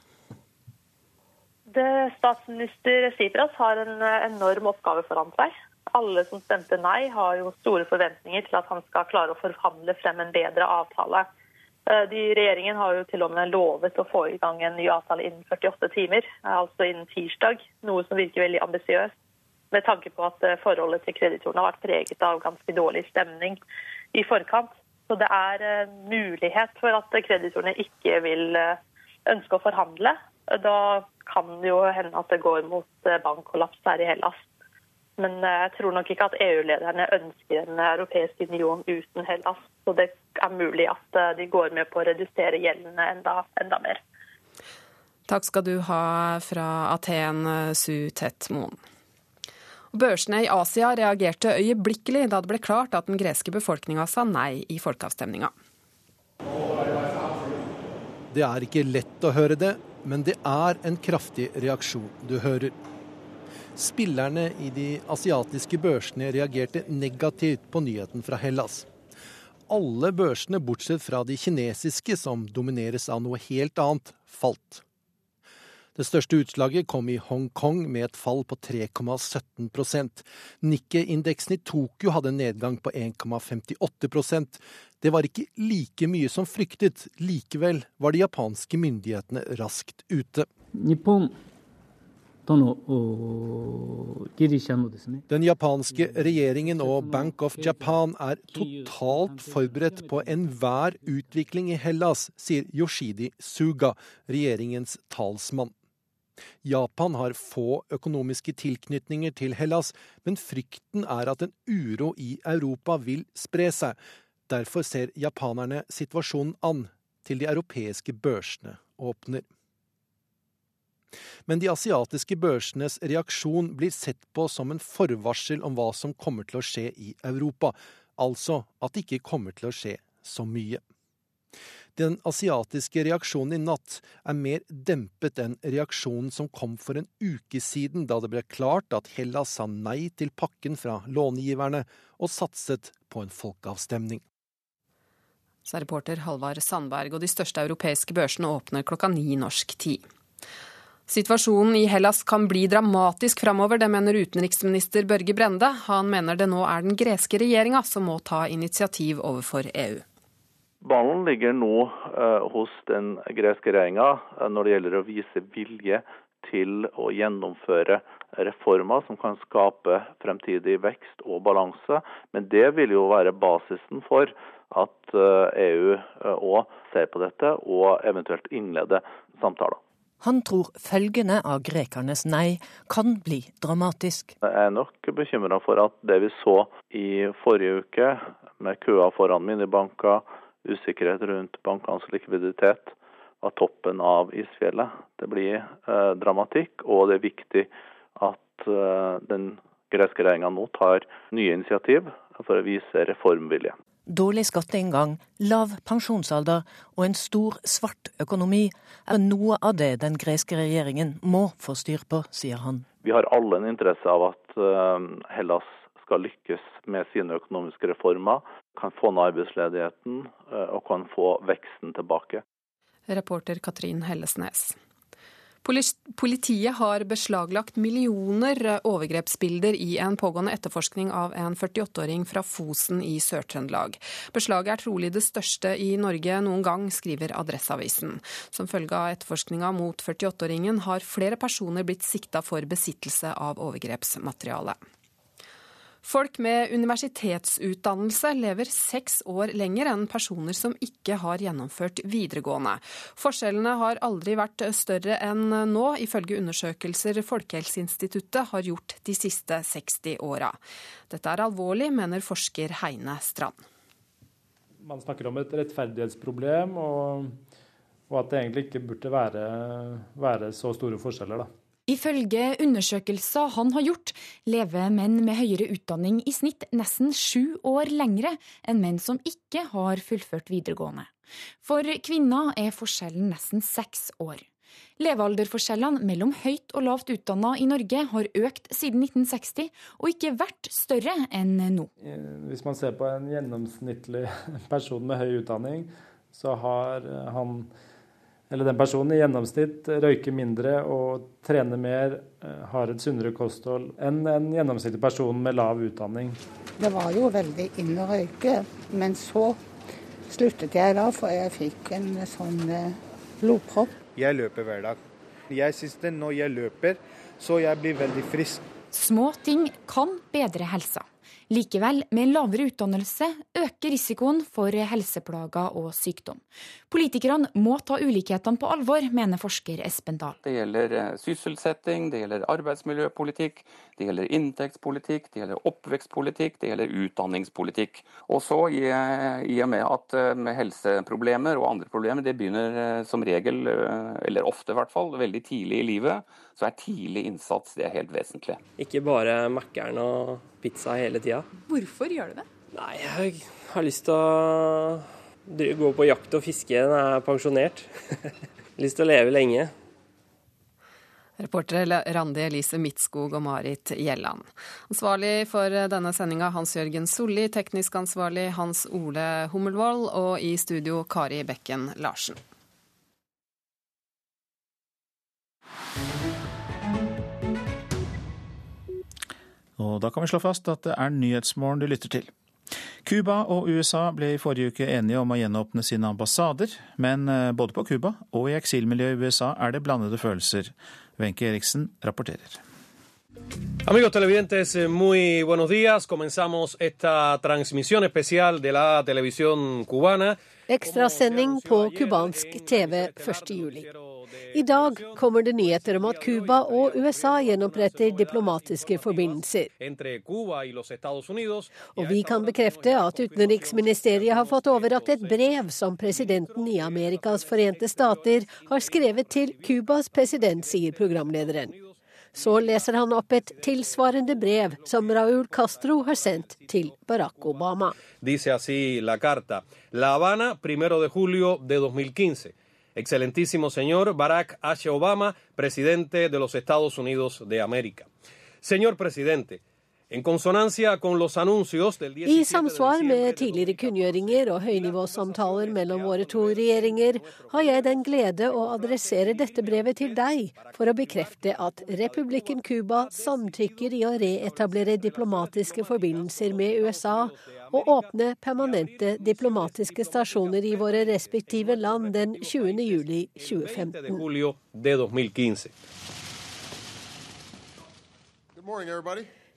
Speaker 5: Det, statsminister Sipras har en enorm oppgave foran seg. Alle som stemte nei, har jo store forventninger til at han skal klare å forhandle frem en bedre avtale. De, regjeringen har jo til og med lovet å få i gang en ny avtale innen 48 timer, altså innen tirsdag. Noe som virker veldig ambisiøst, med tanke på at forholdet til kreditorene har vært preget av ganske dårlig stemning i forkant. Så det er mulighet for at kreditorene ikke vil ønske å forhandle. Da kan det jo hende at det går mot bankkollaps her i Hellas. Men jeg tror nok ikke at EU-lederne ønsker en europeisk union uten Hellas. Så det er mulig at eh, de går med på å redusere gjeldene enda, enda mer.
Speaker 1: Takk skal du ha fra Aten, Su Tetmoen. Børsene i Asia reagerte øyeblikkelig da det ble klart at den greske befolkninga sa nei i folkeavstemninga.
Speaker 2: Det er ikke lett å høre det, men det er en kraftig reaksjon du hører. Spillerne i de asiatiske børsene reagerte negativt på nyheten fra Hellas. Alle børsene, bortsett fra de kinesiske, som domineres av noe helt annet, falt. Det største utslaget kom i Hongkong med et fall på 3,17% Nikkei-indeksen i Tokyo hadde en nedgang på 1,58% Det var ikke like mye som fryktet. Likevel var de japanske myndighetene raskt ute. Den japanske regjeringen og Bank of Japan er totalt forberedt på enhver utvikling i Hellas, sier Yoshidi Suga, regjeringens talsmann. Japan har få økonomiske tilknytninger til Hellas, men frykten er at en uro i Europa vil spre seg. Derfor ser japanerne situasjonen an til de europeiske børsene åpner. Men de asiatiske børsenes reaksjon blir sett på som en forvarsel om hva som kommer til å skje i Europa, altså at det ikke kommer til å skje så mye. Den asiatiske reaksjonen i natt er mer dempet enn reaksjonen som kom for en uke siden, da det ble klart at Hellas sa nei til pakken fra långiverne og satset på en folkeavstemning.
Speaker 1: Så er reporter Halvard Sandberg, og de største europeiske børsene åpner klokka ni norsk tid. Situasjonen i Hellas kan bli dramatisk framover, det mener utenriksminister Børge Brende. Han mener det nå er den greske regjeringa som må ta initiativ overfor EU.
Speaker 24: Ballen ligger nå uh, hos den greske regjeringa uh, når det gjelder å vise vilje til å gjennomføre reformer som kan skape fremtidig vekst og balanse. Men det vil jo være basisen for at EU òg ser på dette og eventuelt innleder samtaler.
Speaker 25: Han tror følgene av grekernes nei kan bli dramatisk.
Speaker 24: Jeg er nok bekymra for at det vi så i forrige uke, med køer foran minibanker, usikkerhet rundt bankenes likviditet var toppen av isfjellet. Det blir eh, dramatikk, og det er viktig at eh, den greske regjeringa nå tar nye initiativ for å vise reformvilje.
Speaker 25: Dårlig skatteinngang, lav pensjonsalder og en stor svart økonomi er noe av det den greske regjeringen må få styr på, sier han.
Speaker 24: Vi har alle en interesse av at eh, Hellas skal lykkes med sine økonomiske reformer, kan få ned arbeidsledigheten eh, og kan få veksten tilbake.
Speaker 1: Reporter Katrin Hellesnes. Politiet har beslaglagt millioner overgrepsbilder i en pågående etterforskning av en 48-åring fra Fosen i Sør-Trøndelag. Beslaget er trolig det største i Norge noen gang, skriver Adresseavisen. Som følge av etterforskninga mot 48-åringen har flere personer blitt sikta for besittelse av overgrepsmateriale. Folk med universitetsutdannelse lever seks år lenger enn personer som ikke har gjennomført videregående. Forskjellene har aldri vært større enn nå, ifølge undersøkelser Folkehelseinstituttet har gjort de siste 60 åra. Dette er alvorlig, mener forsker Heine Strand.
Speaker 26: Man snakker om et rettferdighetsproblem, og, og at det egentlig ikke burde være, være så store forskjeller. da.
Speaker 8: Ifølge undersøkelser han har gjort, lever menn med høyere utdanning i snitt nesten sju år lengre enn menn som ikke har fullført videregående. For kvinner er forskjellen nesten seks år. Levealderforskjellene mellom høyt og lavt utdanna i Norge har økt siden 1960, og ikke vært større enn nå.
Speaker 26: Hvis man ser på en gjennomsnittlig person med høy utdanning, så har han eller den personen i gjennomsnitt røyker mindre og trener mer, eh, har et sunnere kosthold enn en gjennomsnittlig person med lav utdanning.
Speaker 7: Det var jo veldig inn å røyke, men så sluttet jeg da, for jeg fikk en sånn eh, blodpropp.
Speaker 10: Jeg løper hver dag. Jeg syns det når jeg løper, så jeg blir veldig frisk.
Speaker 8: Små ting kan bedre helsa. Likevel, med lavere utdannelse øker risikoen for helseplager og sykdom. Politikerne må ta ulikhetene på alvor, mener forsker Espen Dahl.
Speaker 27: Det gjelder eh, sysselsetting, det gjelder arbeidsmiljøpolitikk, det gjelder inntektspolitikk, det gjelder oppvekstpolitikk, det gjelder utdanningspolitikk. Og så i, i og med at eh, med helseproblemer og andre problemer, det begynner eh, som regel, eller ofte i hvert fall, veldig tidlig i livet, så er tidlig innsats det er helt vesentlig.
Speaker 28: Ikke bare Mækkern og pizza hele tida.
Speaker 8: Hvorfor gjør du det?
Speaker 28: Nei, jeg har lyst til å gå på jakt og fiske når jeg er pensjonert. lyst til å leve lenge.
Speaker 1: Reportere Randi Elise Midtskog og Marit Gjelland. Ansvarlig for denne sendinga Hans Jørgen Solli, teknisk ansvarlig Hans Ole Hummelvold og i studio Kari Bekken Larsen.
Speaker 4: Og da kan vi slå fast at det er Nyhetsmorgen du lytter til. Cuba og USA ble i forrige uke enige om å gjenåpne sine ambassader, men eh, både på Cuba og i eksilmiljøet i USA er det blandede følelser. Wenche Eriksen rapporterer.
Speaker 29: Amigos televidentes, muy buenos días. Comenzamos esta transmisión especial de la televisión cubana.
Speaker 30: Ekstrasending på cubansk TV 1.7. I dag kommer det nyheter om at Cuba og USA gjenoppretter diplomatiske forbindelser. Og vi kan bekrefte at utenriksministeriet har fått overrakt et brev som presidenten i Amerikas forente stater har skrevet til Cubas president, sier programlederen.
Speaker 29: Dice así la carta. La Habana, primero de julio de 2015. Excelentísimo señor Barack H. Obama, presidente de los Estados Unidos de América. Señor presidente, I
Speaker 30: samsvar med tidligere kunngjøringer og høynivåsamtaler mellom våre to regjeringer, har jeg den glede å adressere dette brevet til deg for å bekrefte at republikken Cuba samtykker i å reetablere diplomatiske forbindelser med USA og åpne permanente diplomatiske stasjoner i våre respektive land den 20. juli 2015.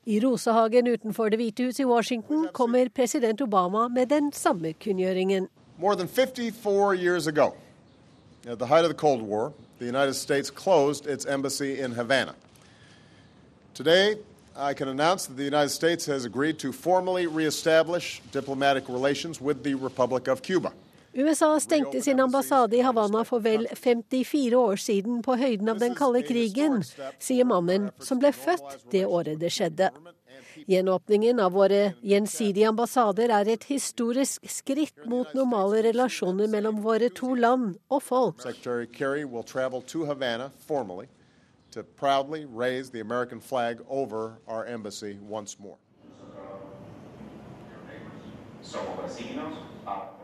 Speaker 30: I Rosehagen utenfor Det hvite hus i Washington kommer president Obama med den samme kunngjøringen. More than 54 years ago, at the height of the Cold War, the United States closed its embassy in Havana. Today, I can announce that the United States has agreed to formally reestablish diplomatic relations with the Republic of Cuba. USA stengte sin ambassade i Havanna for vel 54 år siden på høyden av den kalde krigen, sier mannen som ble født det året det skjedde. Gjenåpningen av våre gjensidige ambassader er et historisk skritt mot normale relasjoner mellom våre to land og folk. To proudly raise the American flag over our embassy once more.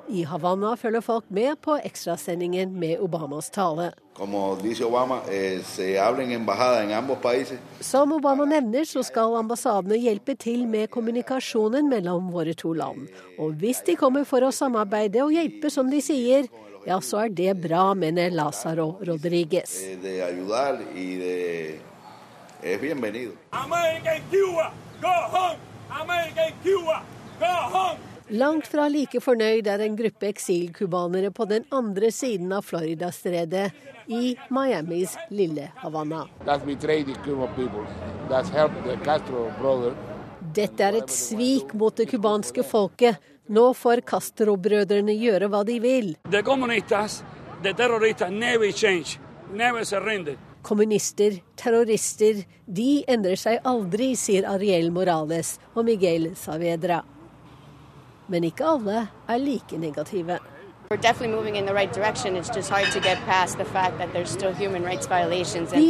Speaker 30: I Havanna følger folk med på ekstrasendingen med Obamas tale. Eh, Som Obama nevner, så skal ambassadene hjelpe til med kommunikasjonen mellom våre to land. Og hvis de kommer for å samarbeide og hjelpe, som de sier, ja, så er det bra, mener Lazaro Rodriguez. America and Cuba, go home! America and Cuba, go home! Langt fra like fornøyd er en gruppe eksilcubanere på den andre siden av Floridastredet, i Miamis lille Havanna. Dette er et svik mot det cubanske folket. Nå får Castro-brødrene gjøre hva de vil. Kommunister, terrorister, de endrer seg aldri, sier Ariel Morales og Miguel Saavedra. Men ikke alle er like negative. Vi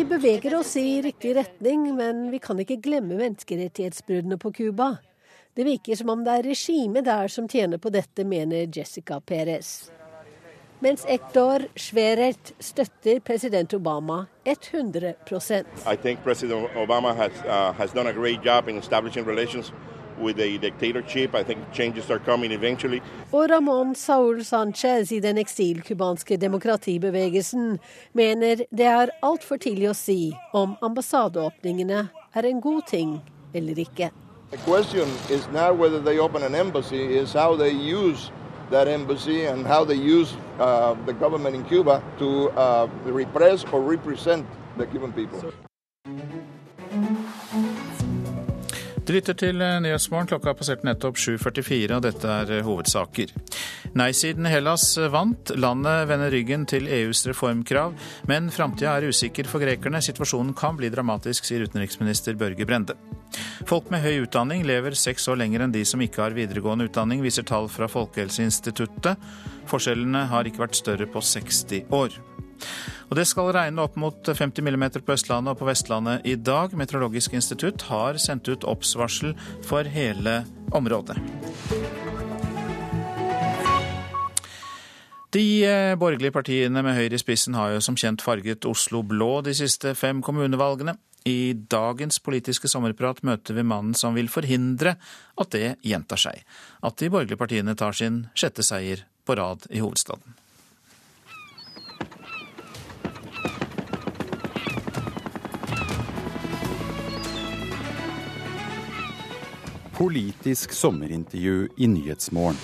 Speaker 30: beveger oss i riktig retning, men vi kan ikke glemme menneskerettighetsbruddene på Cuba. Det virker som om det er regimet der som tjener på dette, mener Jessica Perez. Mens Ektor Schwerert støtter president Obama 100% I think President Obama has, uh, has done a great job in establishing relations og Ramón Saúl Sánchez i den eksilcubanske demokratibevegelsen mener det er altfor tidlig å si om ambassadeåpningene er en god ting eller ikke.
Speaker 31: The question is not whether they open an embassy, is how they use that embassy and how they use uh, the government in Cuba to uh, repress or represent the Cuban people.
Speaker 4: Du lytter til eh, Nyhetsmorgen. Klokka har passert nettopp 7.44, og dette er eh, hovedsaker. Nei-siden Hellas vant. Landet vender ryggen til EUs reformkrav, men framtida er usikker for grekerne. Situasjonen kan bli dramatisk, sier utenriksminister Børge Brende. Folk med høy utdanning lever seks år lenger enn de som ikke har videregående utdanning, viser tall fra Folkehelseinstituttet. Forskjellene har ikke vært større på 60 år. Og Det skal regne opp mot 50 mm på Østlandet og på Vestlandet i dag. Meteorologisk institutt har sendt ut obs-varsel for hele området. De eh, borgerlige partiene med Høyre i spissen har jo som kjent farget Oslo blå de siste fem kommunevalgene. I dagens politiske sommerprat møter vi mannen som vil forhindre at det gjentar seg. At de borgerlige partiene tar sin sjette seier på rad i hovedstaden.
Speaker 32: Politisk sommerintervju i Nyhetsmorgen.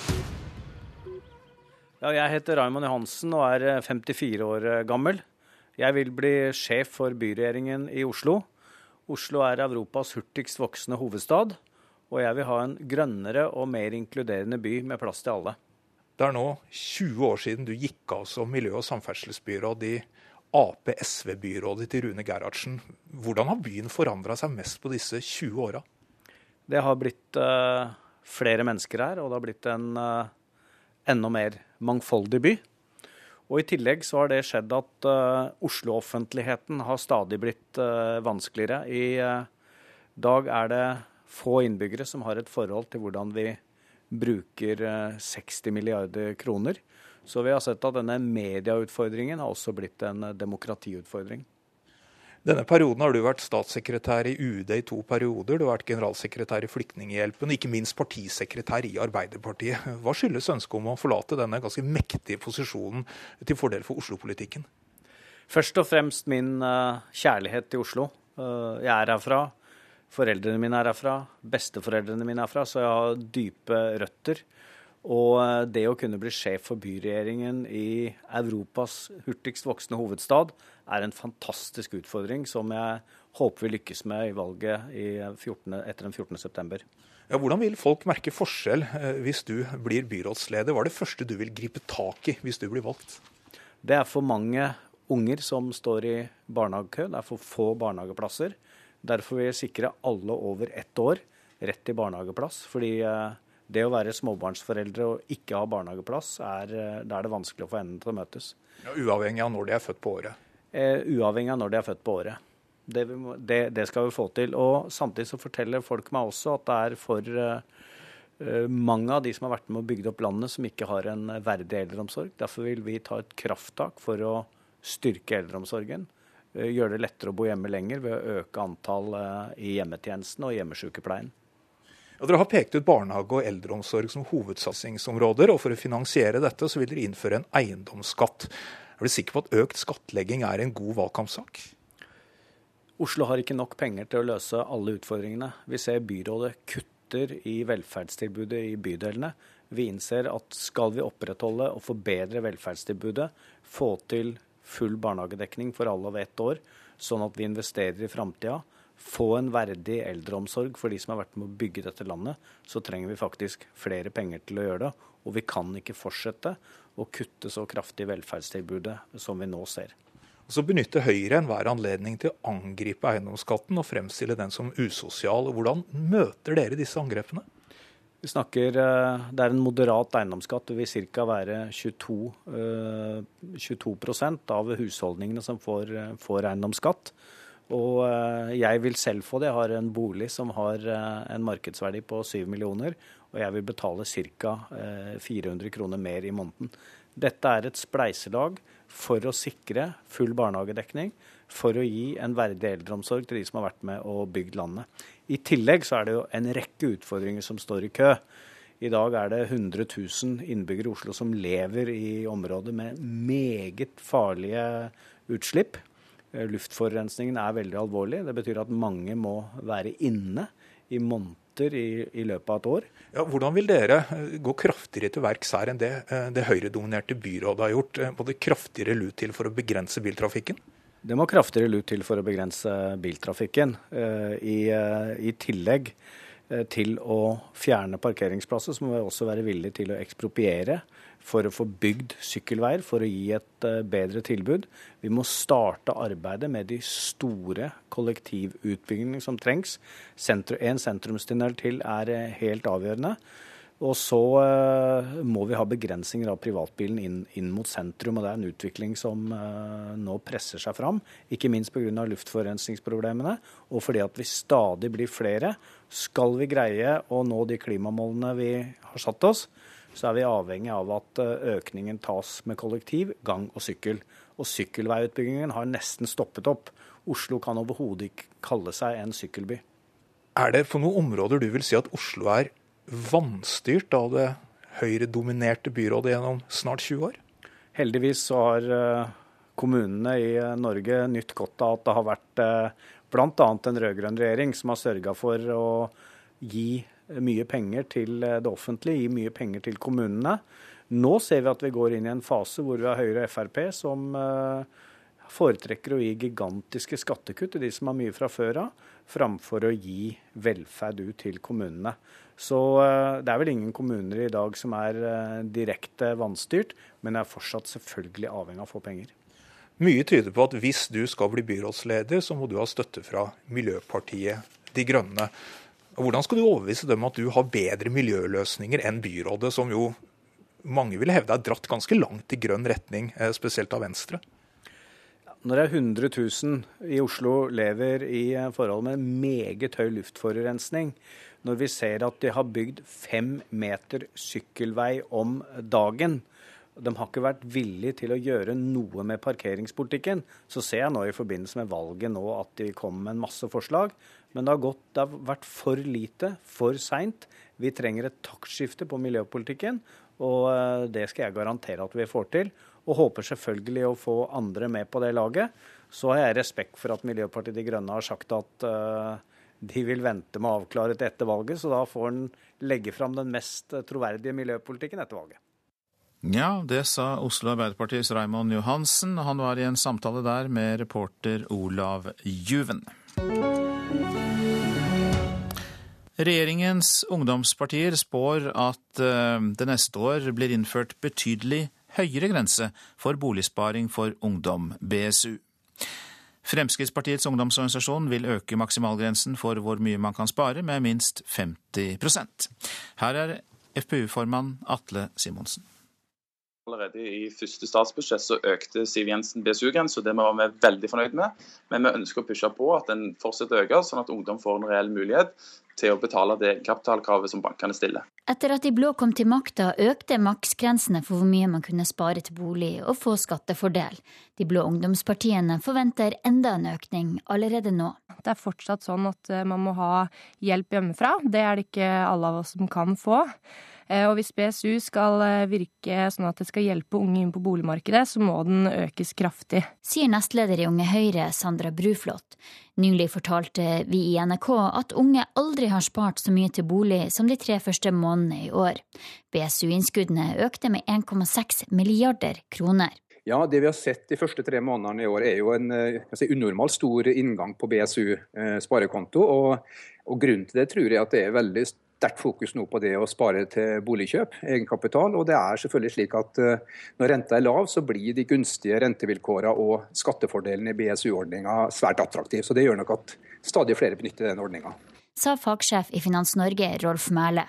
Speaker 33: Ja, jeg heter Raymond Johansen og er 54 eh, år eh, gammel. Jeg vil bli sjef for byregjeringen i Oslo. Oslo er Europas hurtigst voksende hovedstad, og jeg vil ha en grønnere og mer inkluderende by med plass til alle.
Speaker 20: Det er nå 20 år siden du gikk av som miljø- og samferdselsbyråd i Ap-SV-byrådet til Rune Gerhardsen. Hvordan har byen forandra seg mest på disse 20 åra?
Speaker 33: Det har blitt uh, flere mennesker her, og det har blitt en uh, enda mer mangfoldig by. Og I tillegg så har det skjedd at uh, Oslo-offentligheten har stadig blitt vanskeligere. I dag er det få innbyggere som har et forhold til hvordan vi bruker 60 milliarder kroner. Så vi har sett at denne medieutfordringen har også blitt en demokratiutfordring.
Speaker 20: Denne perioden har du vært statssekretær i UD i to perioder. Du har vært generalsekretær i Flyktninghjelpen og ikke minst partisekretær i Arbeiderpartiet. Hva skyldes ønsket om å forlate denne ganske mektige posisjonen til fordel for Oslo-politikken?
Speaker 33: Først og fremst min uh, kjærlighet til Oslo. Uh, jeg er herfra. Foreldrene mine er herfra. Besteforeldrene mine er herfra. Så jeg har dype røtter. Og uh, det å kunne bli sjef for byregjeringen i Europas hurtigst voksende hovedstad er en fantastisk utfordring som jeg håper vi lykkes med i valget i 14, etter den 14.9.
Speaker 20: Ja, hvordan vil folk merke forskjell eh, hvis du blir byrådsleder? Hva er det første du vil gripe tak i hvis du blir valgt?
Speaker 33: Det er for mange unger som står i barnehagekø. Det er for få barnehageplasser. Derfor vil jeg sikre alle over ett år rett til barnehageplass. Fordi eh, det å være småbarnsforeldre og ikke ha barnehageplass, er, eh, da er det vanskelig å få endene til å møtes.
Speaker 20: Ja, uavhengig av når de er født på året?
Speaker 33: eh, uavhengig av når de er født på året. Det, det, det, skal vi få til. Og Samtidig så forteller folk meg også at det er for eh, mange av de som har vært med og bygd opp landet, som ikke har en verdig eldreomsorg. Derfor vil vi ta et krafttak for å styrke eldreomsorgen. Uh, gjøre det lettere å bo hjemme lenger ved å øke antall uh, i hjemmetjenesten og hjemmesykepleien.
Speaker 20: Ja, dere har pekt ut barnehage og eldreomsorg som hovedsatsingsområder. og For å finansiere dette så vil dere innføre en eiendomsskatt. Er du sikker på at økt skattlegging er en god valgkampsak?
Speaker 33: Oslo har ikke nok penger til å løse alle utfordringene. Vi ser byrådet kutter i velferdstilbudet i bydelene. Vi innser at skal vi opprettholde og forbedre velferdstilbudet, få til full barnehagedekning for alle over ett år, sånn at vi investerer i framtida, få en verdig eldreomsorg for de som har vært med å bygge dette landet, så trenger vi faktisk flere penger til å gjøre det. Og vi kan ikke fortsette å kutte så kraftig i velferdstilbudet som vi nå ser.
Speaker 20: så benytter Høyre enhver anledning til å angripe eiendomsskatten og fremstille den som usosial. Hvordan møter dere disse angrepene?
Speaker 33: Vi snakker, eh, Det er en moderat eiendomsskatt. Det vil ca. være 22, 22 av husholdningene som får, eh, får, eiendomsskatt. Og eh, jeg vil selv få det. Jeg har en bolig som har en markedsverdi på 7 millioner og jeg vil betale ca. 400 kroner mer i måneden. Dette er et spleiselag for å sikre full barnehagedekning, for å gi en verdig eldreomsorg til de som har vært med og bygd landet. I tillegg så er det jo en rekke utfordringer som står i kø. I dag er det 100 000 innbyggere i Oslo som lever i områder med meget farlige utslipp. Luftforurensningen er veldig alvorlig. Det betyr at mange må være inne i måneder i, i løpet av et år.
Speaker 20: Ja, hvordan vil dere gå kraftigere til verks her enn det det høyredominerte byrådet har gjort? Både kraftigere lut til for å begrense biltrafikken?
Speaker 33: Det må kraftigere lut til for å begrense biltrafikken. I, i tillegg til å fjerne parkeringsplasser, så må vi også være villige til å ekspropriere for å få bygd sykkelveier, for å gi et uh, bedre tilbud. Vi må starte arbeidet med de store kollektivutbyggingene som trengs. Sentrum, en sentrumstunnel til er uh, helt avgjørende. Og så uh, må vi ha begrensninger av privatbilen inn, inn, mot sentrum. og Det er en utvikling som nå presser seg fram, ikke minst pga. luftforurensningsproblemene og fordi at vi stadig blir flere. Skal vi greie å nå de klimamålene vi har satt oss, så er vi avhengig av at eh, økningen tas med kollektiv, gang og sykkel. Og sykkelveiutbyggingen har nesten stoppet opp. Oslo kan overhodet ikke kalle seg en sykkelby.
Speaker 20: Er det for noen områder du vil si at Oslo er vanstyrt av det høyredominerte byrådet gjennom snart 20 år?
Speaker 33: Heldigvis så har eh, kommunene i eh, Norge nytt godt av at det har vært bl.a. en rød-grønn regjering som har sørga for å gi mye penger til eh, det offentlige, gi mye penger til kommunene. Nå ser vi at vi går inn i en fase hvor vi har Høyre og Frp som eh, foretrekker å gi gigantiske skattekutt til de som har mye fra før av, framfor å gi velferd ut til kommunene. Så eh, det er vel ingen kommuner i dag som er direkte vanstyrt, men er fortsatt selvfølgelig avhengig av å få penger.
Speaker 20: Mye tyder på at hvis du skal bli byrådsleder, så må du ha støtte fra Miljøpartiet De Grønne. Hvordan skal du overbevise dem at du har bedre miljøløsninger enn byrådet, som jo mange vil hevde er dratt ganske langt i grønn retning, eh, spesielt av Venstre?
Speaker 33: Når det er 100 000 i Oslo lever i forhold med meget høy luftforurensning, når vi ser at de har bygd fem meter sykkelvei om dagen, de har ikke vært villige til å gjøre noe med parkeringspolitikken. Så ser jeg nå i forbindelse med valget nå at de kommer med en masse forslag. Men det har, gått, det har vært for lite, for seint. Vi trenger et taktskifte på miljøpolitikken. Og eh, det skal jeg garantere at vi får til. Og håper selvfølgelig å få andre med på det laget. Så har jeg respekt for at Miljøpartiet De Grønne har sagt at uh, de vil vente med å avklare det etter valget. Så da får en legge fram den mest troverdige miljøpolitikken etter valget.
Speaker 4: Ja, det sa Oslo Arbeiderpartiets Raymond Johansen. Han var i en samtale der med reporter Olav Juven. Regjeringens ungdomspartier spår at eh, det neste år blir innført betydelig høyere grense for boligsparing for ungdom, BSU. Fremskrittspartiets ungdomsorganisasjon vil øke maksimalgrensen for hvor mye man kan spare, med minst 50% Her er FpU-formann Atle Simonsen.
Speaker 34: Allerede i første statsbudsjett så økte Siv Jensen BSU-grensa, det var vi veldig fornøyd med. Men vi ønsker å pushe på at den fortsetter å øke, sånn at ungdom får en reell mulighet til å betale det kapitalkravet som bankene stiller.
Speaker 35: Etter at de blå kom til makta, økte maksgrensene for hvor mye man kunne spare til bolig og få skattefordel. De blå ungdomspartiene forventer enda en økning allerede nå.
Speaker 36: Det er fortsatt sånn at eh, man må ha hjelp hjemmefra. Det er det ikke alle av oss som kan få. Eh, og hvis BSU skal eh, virke sånn at det skal hjelpe unge inn på boligmarkedet, så må den økes kraftig.
Speaker 35: Sier nestleder i Unge Høyre, Sandra Bruflot. Nylig fortalte vi i NRK at unge aldri har spart så mye til bolig som de tre første månedene i år. BSU-innskuddene økte med 1,6 milliarder kroner.
Speaker 37: Ja, Det vi har sett de første tre månedene i år, er jo en eh, si, unormalt stor inngang på BSU eh, sparekonto. Og, og, Grunnen til det tror jeg at det er veldig sterkt fokus nå på det å spare til boligkjøp, egenkapital. Og det er selvfølgelig slik at uh, når renta er lav, så blir de gunstige rentevilkårene og skattefordelene i BSU-ordninga svært attraktive. Så det gjør nok at stadig flere benytter den ordninga.
Speaker 35: Sa fagsjef i Finans Norge, Rolf Mæle.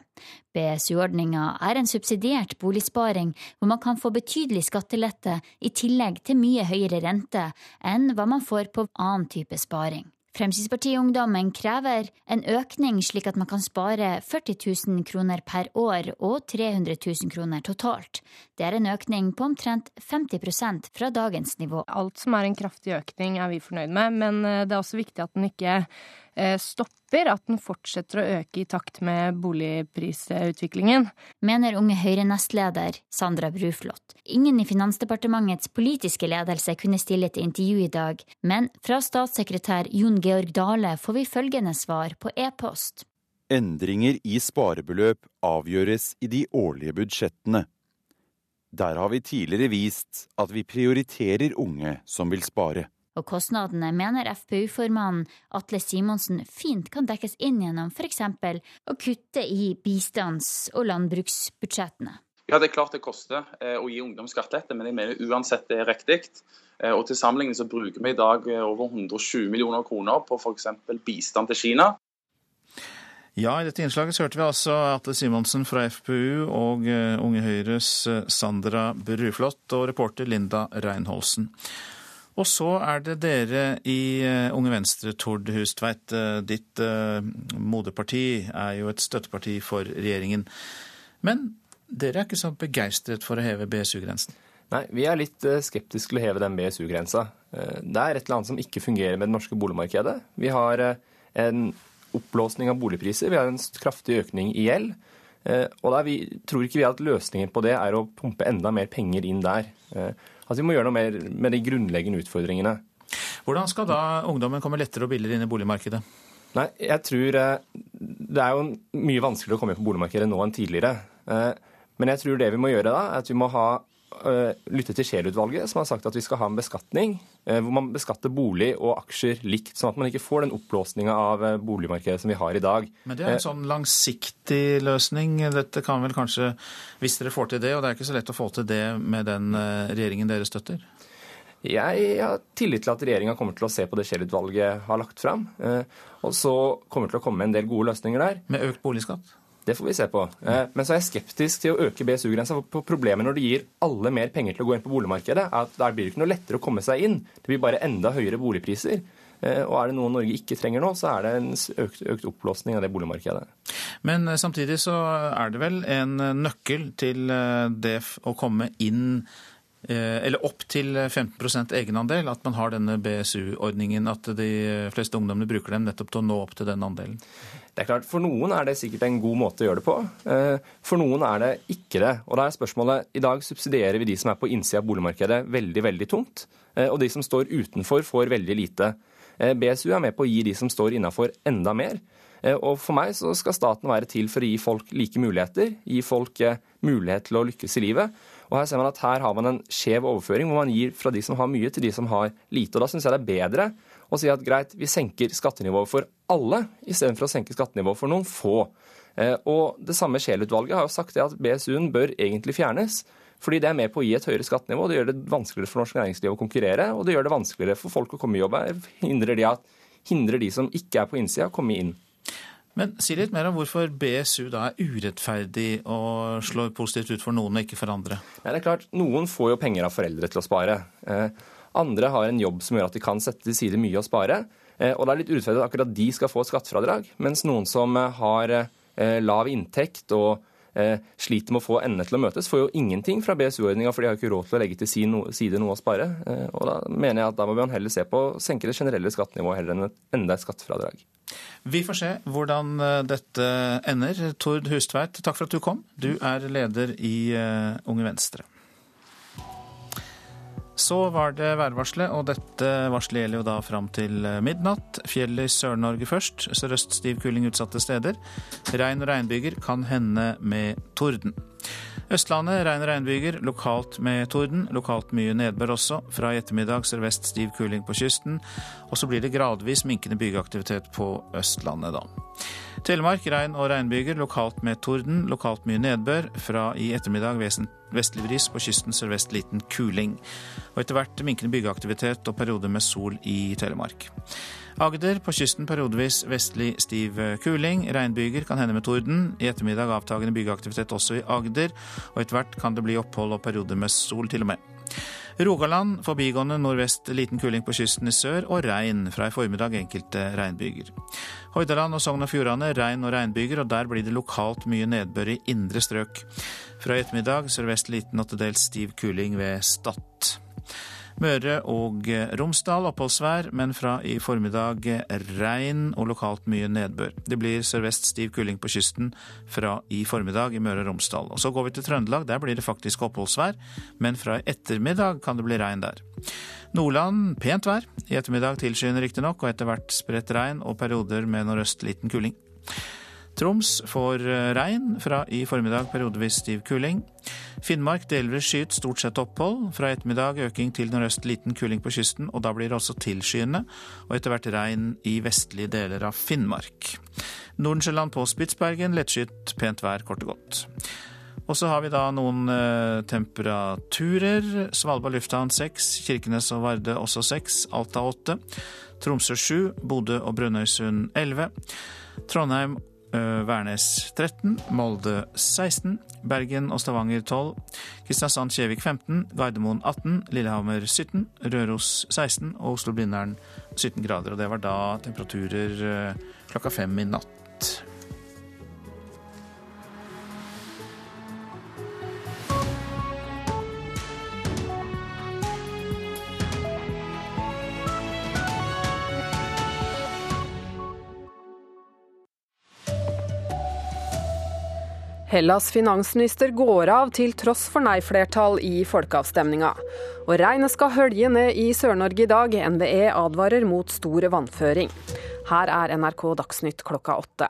Speaker 35: BSU-ordninga er en subsidiert boligsparing hvor man kan få betydelig skattelette i tillegg til mye høyere rente enn hva man får på annen type sparing. Fremskrittspartiungdommen krever en økning slik at man kan spare 40 000 kroner per år og 300 000 kroner totalt. Det er en økning på omtrent 50% fra dagens nivå.
Speaker 36: Alt som er en kraftig økning er vi fornøyd med, men eh, det er også viktig at den ikke stopper, at den fortsetter å øke i takt med boligprisutviklingen.
Speaker 35: Mener Unge Høyre-nestleder Sandra Bruflot. Ingen i Finansdepartementets politiske ledelse kunne stille til intervju i dag, men fra statssekretær Jon Georg Dale får vi følgende svar på e-post.
Speaker 32: Endringer i sparebeløp avgjøres i de årlige budsjettene. Der har vi tidligere vist at vi prioriterer unge som vil spare.
Speaker 35: Og kostnadene mener FpU-formannen Atle Simonsen fint kan dekkes inn gjennom f.eks. å kutte i bistands- og landbruksbudsjettene.
Speaker 34: Ja, Det er klart det koster eh, å gi ungdom skattelette, men jeg mener uansett det er riktig. Eh, og Til sammenligning så bruker vi i dag eh, over 120 millioner kroner på f.eks. bistand til Kina.
Speaker 4: Ja, i dette innslaget så hørte vi altså Atle Simonsen fra FpU og Unge Høyres Sandra Bruflot og reporter Linda Reinholsen. Og så er det dere i uh, Unge Venstre, Tord Hustveit. Ditt moderparti er jo et støtteparti for regjeringen. Men dere er ikke så begeistret for å heve BSU-grensen?
Speaker 38: Nei, vi er litt skeptiske til å heve den BSU-grensa. Det er et eller annet som ikke fungerer med det norske boligmarkedet. Vi har en oppblåsning av boligpriser. Vi har en kraftig økning i gjeld. Eh, og vi, tror ikke vi at løsningen på det er å pumpe enda mer penger inn der. Eh, at vi må gjøre noe mer med de grunnleggende utfordringene.
Speaker 4: Hvordan skal da ungdommen komme lettere og billigere inn i boligmarkedet?
Speaker 38: Nei, jeg tror eh, Det er jo mye vanskeligere å komme inn på boligmarkedet nå enn tidligere. Men jeg tror det vi må gjøre da, er at vi må ha Eh, lytte til Scheel-utvalget, som har sagt at vi skal ha en beskatning eh, hvor man beskatter bolig og aksjer likt, sånn at man ikke får den oppblåsninga av eh, boligmarkedet som vi har i dag.
Speaker 4: Men det er en sånn langsiktig løsning. Dette kan vel kanskje, hvis dere får til det, og det er ikke så lett å få til det med den regjeringen dere støtter?
Speaker 38: Jeg har tillit til at regjeringa kommer til å se på det Scheel-utvalget har lagt fram. Og så kommer det til å komme med en del gode løsninger der.
Speaker 4: Med økt boligskatt?
Speaker 38: Det får vi se på. Eh, men så er jeg skeptisk til å øke BSU-grensa. Problemet når det gir alle mer penger til å gå inn på boligmarkedet, er at der blir det ikke noe lettere å komme seg inn. Det blir bare enda høyere boligpriser. Eh, og er det noe Norge ikke trenger nå, så er det en økt, økt oppblåsning av det boligmarkedet.
Speaker 4: Men eh, samtidig så er det vel en nøkkel til det å komme inn eller opp til 15% egenandel, at man har denne BSU-ordningen. At de fleste ungdommene bruker dem nettopp til å nå opp til den andelen.
Speaker 38: Det er klart, For noen er det sikkert en god måte å gjøre det på. Eh, for noen er det ikke det. Og da er spørsmålet, I dag subsidierer vi de som er på innsida av boligmarkedet veldig veldig tungt. Eh, og de som står utenfor, får veldig lite. Eh, BSU er med på å gi de som står innafor, enda mer. Og For meg så skal staten være til for å gi folk like muligheter, gi folk mulighet til å lykkes i livet. Og Her ser man at her har man en skjev overføring, hvor man gir fra de som har mye, til de som har lite. Og Da syns jeg det er bedre å si at greit, vi senker skattenivået for alle, istedenfor å senke skattenivået for noen få. Eh, og Det samme Scheel-utvalget har jo sagt at BSU-en bør egentlig fjernes. Fordi det er med på å gi et høyere skattenivå. Det gjør det vanskeligere for norsk næringsliv å konkurrere, og det gjør det vanskeligere for folk å komme i jobb. Hindrer de, at, hindrer de som ikke er på innsida, å komme inn.
Speaker 4: Men si litt mer om hvorfor BSU da er urettferdig og slår positivt ut for noen og ikke for andre.
Speaker 38: Ja, det er klart, Noen får jo penger av foreldre til å spare. Eh, andre har en jobb som gjør at de kan sette til side mye og spare. Eh, og det er litt urettferdig at akkurat de skal få skattefradrag, mens noen som eh, har eh, lav inntekt og sliter med å få endene til å møtes, får jo ingenting fra BSU-ordninga, for de har ikke råd til å legge til side noe å spare. Og da mener jeg at da må man heller se på å senke det generelle skattenivået heller enn et enda et skattefradrag.
Speaker 4: Vi får se hvordan dette ender. Tord Hustveit, takk for at du kom. Du er leder i Unge Venstre. Så var det værvarselet, og dette varselet gjelder jo da fram til eh, midnatt. Fjellet i Sør-Norge først. Sørøst stiv kuling utsatte steder. Regn og regnbyger kan hende med torden. Østlandet regn og regnbyger, lokalt med torden. Lokalt mye nedbør også. Fra i ettermiddag sørvest stiv kuling på kysten. Og så blir det gradvis minkende bygeaktivitet på Østlandet, da. Telemark regn og regnbyger, lokalt med torden. Lokalt mye nedbør. Fra i ettermiddag vestlig bris, på kysten sørvest liten kuling. Og etter hvert minkende byggeaktivitet og perioder med sol i Telemark. Agder på kysten periodevis vestlig stiv kuling. Regnbyger kan hende med torden. I ettermiddag avtagende byggeaktivitet også i Agder. Og etter hvert kan det bli opphold og perioder med sol til og med. Rogaland forbigående nordvest liten kuling på kysten i sør, og regn. Fra i formiddag enkelte regnbyger. Hordaland og Sogn og Fjordane regn og regnbyger, og der blir det lokalt mye nedbør i indre strøk. Fra i ettermiddag sørvest liten og til dels stiv kuling ved Stad. Møre og Romsdal oppholdsvær, men fra i formiddag regn og lokalt mye nedbør. Det blir sørvest stiv kuling på kysten fra i formiddag i Møre og Romsdal. Og Så går vi til Trøndelag. Der blir det faktisk oppholdsvær, men fra i ettermiddag kan det bli regn der. Nordland pent vær. I ettermiddag tilskyende riktignok, og etter hvert spredt regn og perioder med nordøst liten kuling. Troms får eh, regn, fra i formiddag periodevis stiv kuling. Finnmark delvis skyet, stort sett opphold. Fra ettermiddag øking til nordøst liten kuling på kysten, og da blir det også tilskyende, og etter hvert regn i vestlige deler av Finnmark. Nordensjøland på Spitsbergen lettskyet, pent vær, kort og godt. Og så har vi da noen eh, temperaturer. Svalbard lufthavn 6, Kirkenes og Varde også 6, Alta 8, Tromsø 7, Bodø og Brønnøysund 11, Trondheim Værnes 13, Molde 16, Bergen og Stavanger 12, Kristiansand-Kjevik 15, Gardermoen 18, Lillehammer 17, Røros 16 og Oslo-Blindern 17 grader. Og det var da temperaturer klokka fem i natt.
Speaker 1: Hellas finansminister går av til tross for nei-flertall i folkeavstemninga. Og regnet skal hølje ned i Sør-Norge i dag. NVE advarer mot stor vannføring. Her er NRK Dagsnytt klokka åtte.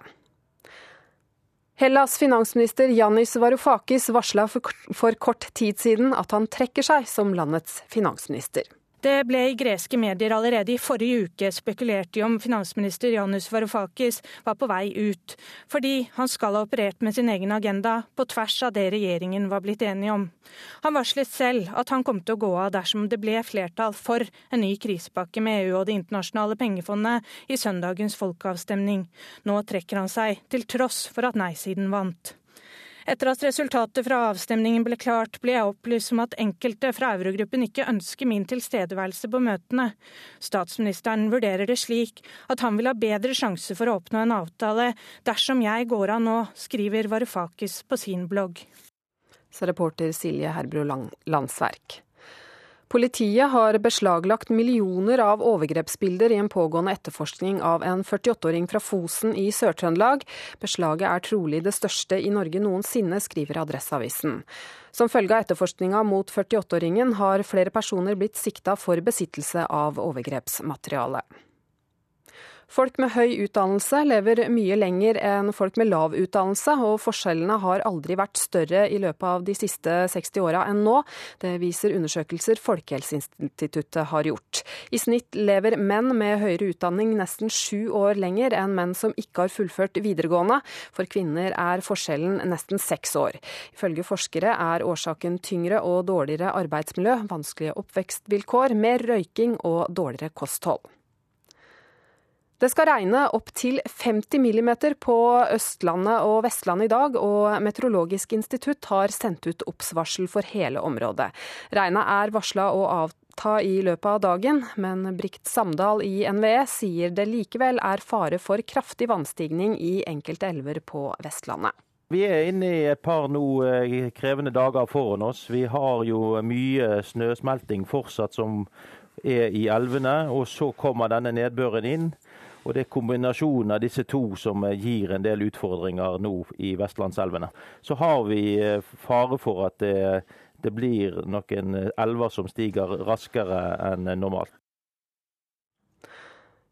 Speaker 1: Hellas finansminister Janis Varoufakis varsla for kort tid siden at han trekker seg som landets finansminister.
Speaker 23: Det ble i greske medier allerede i forrige uke spekulert i om finansminister Janus Varoufakis var på vei ut, fordi han skal ha operert med sin egen agenda på tvers av det regjeringen var blitt enige om. Han varslet selv at han kom til å gå av dersom det ble flertall for en ny krisepakke med EU og Det internasjonale pengefondet i søndagens folkeavstemning. Nå trekker han seg, til tross for at nei-siden vant. Etter at resultatet fra avstemningen ble klart, ble jeg opplyst om at enkelte fra eurogruppen ikke ønsker min tilstedeværelse på møtene. Statsministeren vurderer det slik at han vil ha bedre sjanse for å oppnå en avtale dersom jeg går av nå, skriver Varufakis på sin blogg.
Speaker 1: Så reporter Silje Herbro Landsverk. Politiet har beslaglagt millioner av overgrepsbilder i en pågående etterforskning av en 48-åring fra Fosen i Sør-Trøndelag. Beslaget er trolig det største i Norge noensinne, skriver Adresseavisen. Som følge av etterforskninga mot 48-åringen har flere personer blitt sikta for besittelse av overgrepsmateriale. Folk med høy utdannelse lever mye lenger enn folk med lav utdannelse, og forskjellene har aldri vært større i løpet av de siste 60 åra enn nå. Det viser undersøkelser Folkehelseinstituttet har gjort. I snitt lever menn med høyere utdanning nesten sju år lenger enn menn som ikke har fullført videregående. For kvinner er forskjellen nesten seks år. Ifølge forskere er årsaken tyngre og dårligere arbeidsmiljø, vanskelige oppvekstvilkår, mer røyking og dårligere kosthold. Det skal regne opptil 50 millimeter på Østlandet og Vestlandet i dag, og Meteorologisk institutt har sendt ut oppsvarsel for hele området. Regnet er varsla å avta i løpet av dagen, men Brikt Samdal i NVE sier det likevel er fare for kraftig vannstigning i enkelte elver på Vestlandet.
Speaker 39: Vi er inne i et par nå eh, krevende dager foran oss. Vi har jo mye snøsmelting fortsatt som er i elvene, og så kommer denne nedbøren inn. Og Det er kombinasjonen av disse to som eh, gir en del utfordringer nå i vestlandselvene. Så har vi eh, fare for at det, det blir noen elver som stiger raskere enn normalt.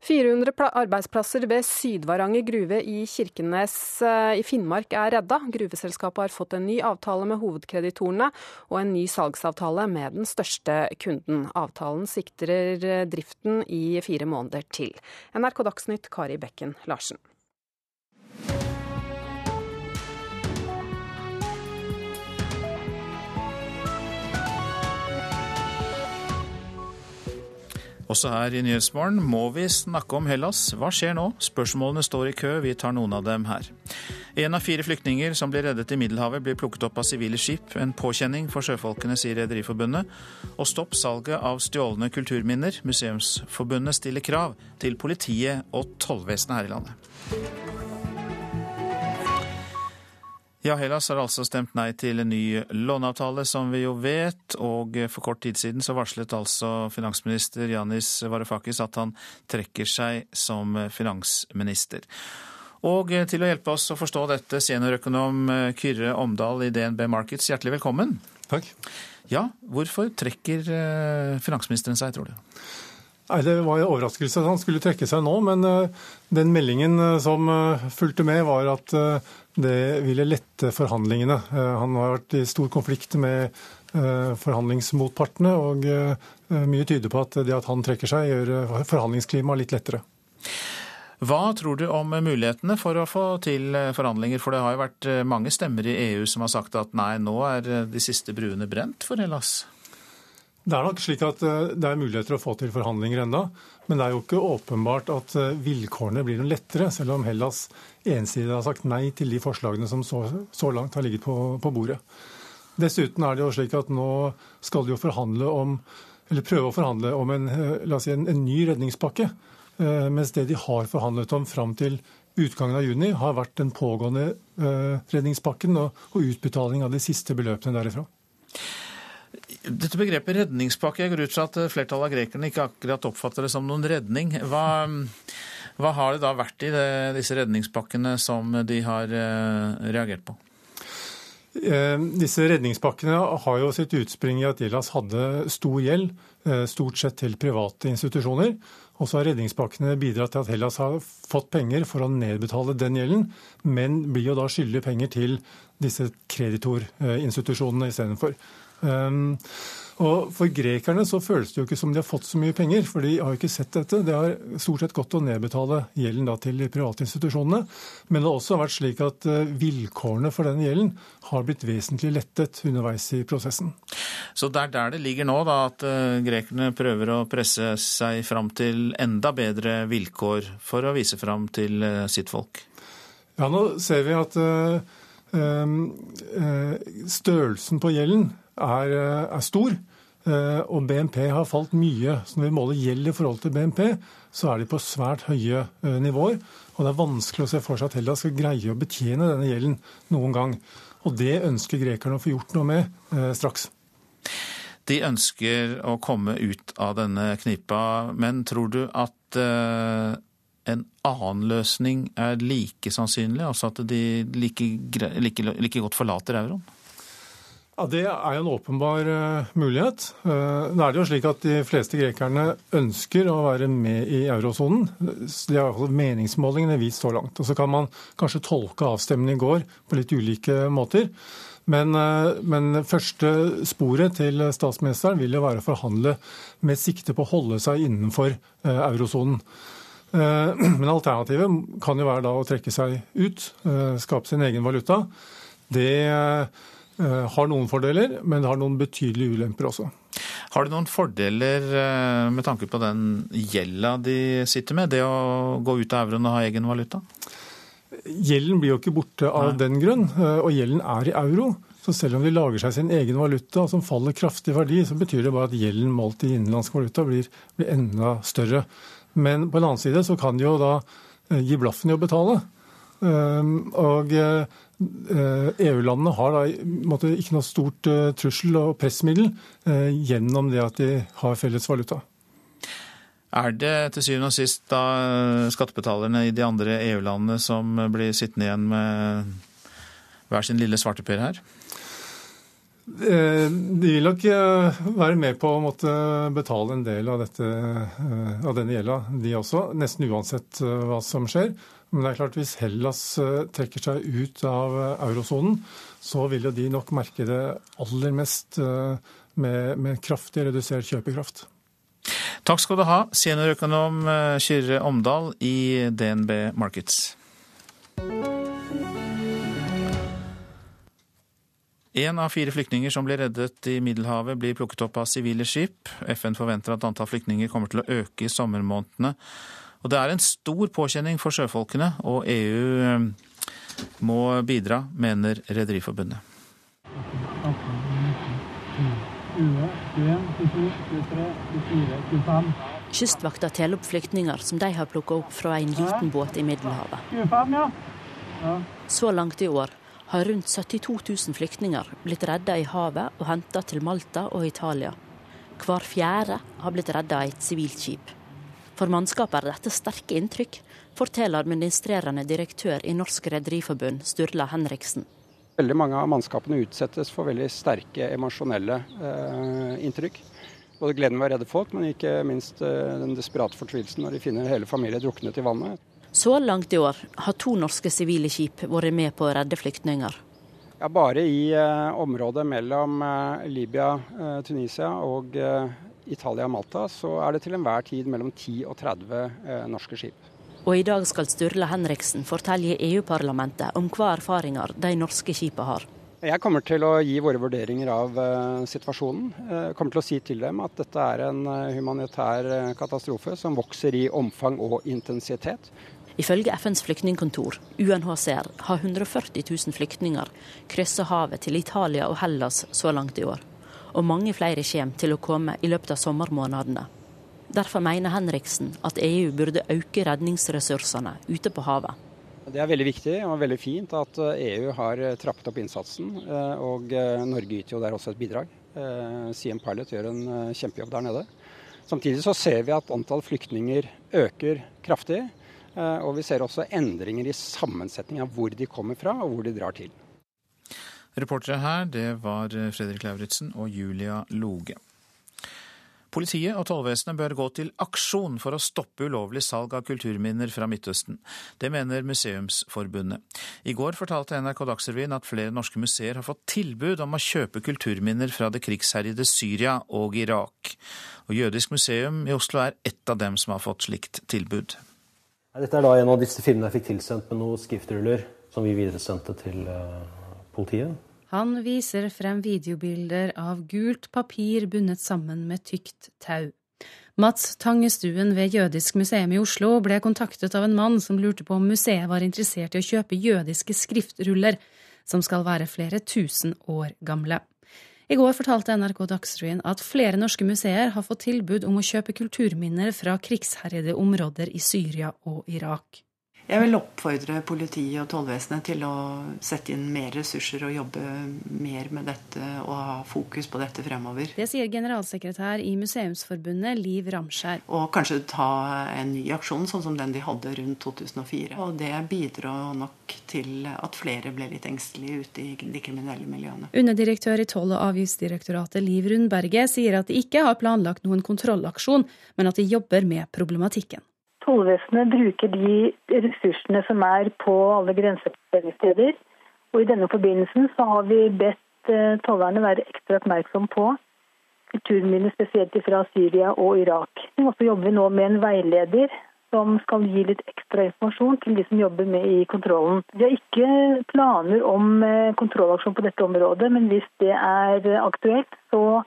Speaker 1: 400 arbeidsplasser ved Sydvaranger gruve i Kirkenes eh, i Finnmark er redda. Gruveselskapet har fått en ny avtale med hovedkreditorene og en ny salgsavtale med den største kunden. Avtalen sikter driften i fire måneder til. NRK Dagsnytt, Kari Bekken Larsen.
Speaker 4: Også her i Nyhetsmorgen må vi snakke om Hellas. Hva skjer nå? Spørsmålene står i kø, vi tar noen av dem her. En av fire flyktninger som blir reddet i Middelhavet, blir plukket opp av sivile skip. En påkjenning for sjøfolkene, sier Rederiforbundet. Og stopp salget av stjålne kulturminner. Museumsforbundet stiller krav til politiet og tollvesenet her i landet. Ja, Hellas har altså stemt nei til en ny låneavtale, som vi jo vet. Og for kort tid siden så varslet altså finansminister Janis Varoufakis at han trekker seg som finansminister. Og til å hjelpe oss å forstå dette, seniorøkonom Kyrre Omdal i DNB Markets, hjertelig velkommen.
Speaker 40: Takk.
Speaker 4: Ja, hvorfor trekker eh, finansministeren seg, tror du?
Speaker 40: Nei, Det var en overraskelse at han skulle trekke seg nå, men eh, den meldingen eh, som fulgte med, var at det ville lette forhandlingene. Han har vært i stor konflikt med forhandlingsmotpartene, og mye tyder på at det at han trekker seg, gjør forhandlingsklimaet litt lettere.
Speaker 4: Hva tror du om mulighetene for å få til forhandlinger? For det har jo vært eh, mange stemmer i EU som har sagt at nei, nå er eh, de siste bruene brent for Hellas.
Speaker 40: Det er nok slik at eh, det er muligheter å få til forhandlinger enda, men det er jo ikke åpenbart at vilkårene blir noe lettere, selv om Hellas ensidig har sagt nei til de forslagene som så, så langt har ligget på, på, bordet. Dessuten er det jo slik at nå skal de jo forhandle om, eller prøve å forhandle om en, oss si, en, en ny redningspakke. Eh, mens det de har forhandlet om fram til utgangen av juni, har vært den pågående eh, redningspakken og utbetaling av de siste beløpene derifra.
Speaker 4: Dette begrepet redningspakke jeg går ut fra at flertallet av grekerne ikke akkurat oppfatter det som noen redning. Hva, hva har det da vært i det, disse redningspakkene som de har eh, reagert på?
Speaker 40: Disse redningspakkene har jo sitt utspring i at Hellas hadde stor gjeld, stort sett til private institusjoner. Og så har redningspakkene bidratt til at Hellas har fått penger for å nedbetale den gjelden, men blir jo da skyldig penger til disse kreditorinstitusjonene istedenfor. Um, og For grekerne så føles det jo ikke som de har fått så mye penger, for de har jo ikke sett dette. Det har stort sett gått å nedbetale gjelden da til de private institusjonene. Men det har også vært slik at eh, vilkårene for denne gjelden har blitt vesentlig lettet underveis i prosessen.
Speaker 4: Så det er der det ligger nå, da, at uh, grekerne prøver å presse seg fram til enda bedre vilkår for å vise fram til uh, sitt folk?
Speaker 40: Ja, nå ser vi at uh, størrelsen på gjelden er, er stor. Eh, og BNP har falt mye. Så når vi måler gjeld i forhold til BNP, så er de på svært høye eh, nivåer. Og det er vanskelig å se for seg at Hellas skal greie å betjene denne gjelden noen gang. Og det ønsker grekerne å få gjort noe med eh, straks.
Speaker 4: De ønsker å komme ut av denne knipa, men tror du at eh, en annen løsning er like sannsynlig? Altså at de like, like, like godt forlater euroen?
Speaker 40: Ja, Det er jo en åpenbar uh, mulighet. Uh, nå er det jo slik at De fleste grekerne ønsker å være med i eurosonen. Det har meningsmålingene vist så langt. Og Så kan man kanskje tolke avstemningen i går på litt ulike måter. Men, uh, men første sporet til statsministeren vil jo være å forhandle med sikte på å holde seg innenfor eurosonen. Men alternativet kan jo være da å trekke seg ut, skape sin egen valuta. Det Eh, har noen fordeler, men det har noen betydelige ulemper også.
Speaker 4: Har det noen fordeler eh, med tanke på den gjelda de sitter med, det å gå ut av euroen og ha egen valuta?
Speaker 40: Gjelden blir jo ikke borte av Nei. den grunn, eh, og gjelden er i euro. Så selv om de lager seg sin egen valuta som faller kraftig i verdi, så betyr det bare at gjelden målt i innenlandsk valuta blir, blir enda større. Men på en annen side så kan de jo da gi blaffen i å betale. Og EU-landene eh, e har da måte, ikke noe stort uh, trussel og pressmiddel uh, gjennom det at de har felles valuta.
Speaker 4: Er det til syvende og sist da skattebetalerne i de andre EU-landene som blir sittende igjen med hver sin lille svarteper her?
Speaker 40: De vil nok være med på å måtte betale en del av, dette, av denne gjelda, de også. Nesten uansett hva som skjer. Men det er klart hvis Hellas eh, trekker seg ut av eh, eurosonen, så vil jo de nok merke det aller mest eh, med, med kraftig redusert kjøpekraft.
Speaker 4: Takk skal du ha, seniorøkonom Kyrre Omdal i DNB Markets. Én av fire flyktninger som blir reddet i Middelhavet, blir plukket opp av sivile skip. FN forventer at antall flyktninger kommer til å øke i sommermånedene. Og det er en stor påkjenning for sjøfolkene, og EU eh, må bidra, mener Rederiforbundet.
Speaker 41: Kystvakta teller opp flyktninger som de har plukka opp fra en liten båt i Middelhavet. Så langt i år har rundt 72 000 flyktninger blitt redda i havet og henta til Malta og Italia. Hver fjerde har blitt redda av et sivilt skip. For mannskapet er dette sterke inntrykk, forteller administrerende direktør i Norsk Rederiforbund, Sturla Henriksen.
Speaker 42: Veldig mange av mannskapene utsettes for veldig sterke emosjonelle eh, inntrykk. Både gleden ved å redde folk, men ikke minst eh, den desperate fortvilelsen når de finner hele familier druknet i vannet.
Speaker 41: Så langt i år har to norske sivile skip vært med på å redde flyktninger.
Speaker 42: Ja, bare i eh, området mellom eh, Libya, eh, Tunisia og eh, Italia og Malta, så er det til enhver tid mellom 10 og 30 eh, norske skip.
Speaker 41: Og i dag skal Sturle Henriksen fortelle EU-parlamentet om hva erfaringer de norske skipene har.
Speaker 42: Jeg kommer til å gi våre vurderinger av uh, situasjonen. Jeg uh, kommer til å si til dem at dette er en humanitær katastrofe som vokser i omfang og intensitet.
Speaker 41: Ifølge FNs flyktningkontor, UNHCR, har 140 000 flyktninger krysset havet til Italia og Hellas så langt i år. Og mange flere kommer til å komme i løpet av sommermånedene. Derfor mener Henriksen at EU burde øke redningsressursene ute på havet.
Speaker 42: Det er veldig viktig og veldig fint at EU har trappet opp innsatsen. Og Norge yter jo der også et bidrag. CM Pilot gjør en kjempejobb der nede. Samtidig så ser vi at antall flyktninger øker kraftig. Og vi ser også endringer i sammensetning av hvor de kommer fra og hvor de drar til.
Speaker 4: Reportere her, det var Fredrik Lauritzen og Julia Loge. Politiet og tollvesenet bør gå til aksjon for å stoppe ulovlig salg av kulturminner fra Midtøsten. Det mener Museumsforbundet. I går fortalte NRK Dagsrevyen at flere norske museer har fått tilbud om å kjøpe kulturminner fra det krigsherjede Syria og Irak. Og Jødisk museum i Oslo er ett av dem som har fått slikt tilbud.
Speaker 43: Dette er da en av disse filmene jeg fikk tilsendt med noen skriftruller som vi videresendte til politiet.
Speaker 44: Han viser frem videobilder av gult papir bundet sammen med tykt tau. Mats Tangestuen ved Jødisk museum i Oslo ble kontaktet av en mann som lurte på om museet var interessert i å kjøpe jødiske skriftruller, som skal være flere tusen år gamle. I går fortalte NRK Dagsrevyen at flere norske museer har fått tilbud om å kjøpe kulturminner fra krigsherjede områder i Syria og Irak.
Speaker 45: Jeg vil oppfordre politiet og tollvesenet til å sette inn mer ressurser og jobbe mer med dette og ha fokus på dette fremover.
Speaker 44: Det sier generalsekretær i Museumsforbundet Liv Ramskjær.
Speaker 45: Og kanskje ta en ny aksjon, sånn som den de hadde rundt 2004. Og det bidrar nok til at flere ble litt engstelige ute i de kriminelle miljøene.
Speaker 44: Underdirektør i Toll- og avgiftsdirektoratet Liv Rundberget sier at de ikke har planlagt noen kontrollaksjon, men at de jobber med problematikken.
Speaker 46: Tollvesenet bruker de ressursene som er på alle grensepasseringssteder. Og I denne forbindelsen så har vi bedt tollerne være ekstra oppmerksom på kulturminner spesielt fra Syria og Irak. Og så jobber vi nå med en veileder som skal gi litt ekstra informasjon til de som jobber med i kontrollen. Vi har ikke planer om kontrollaksjon på dette området, men hvis det er aktuelt, så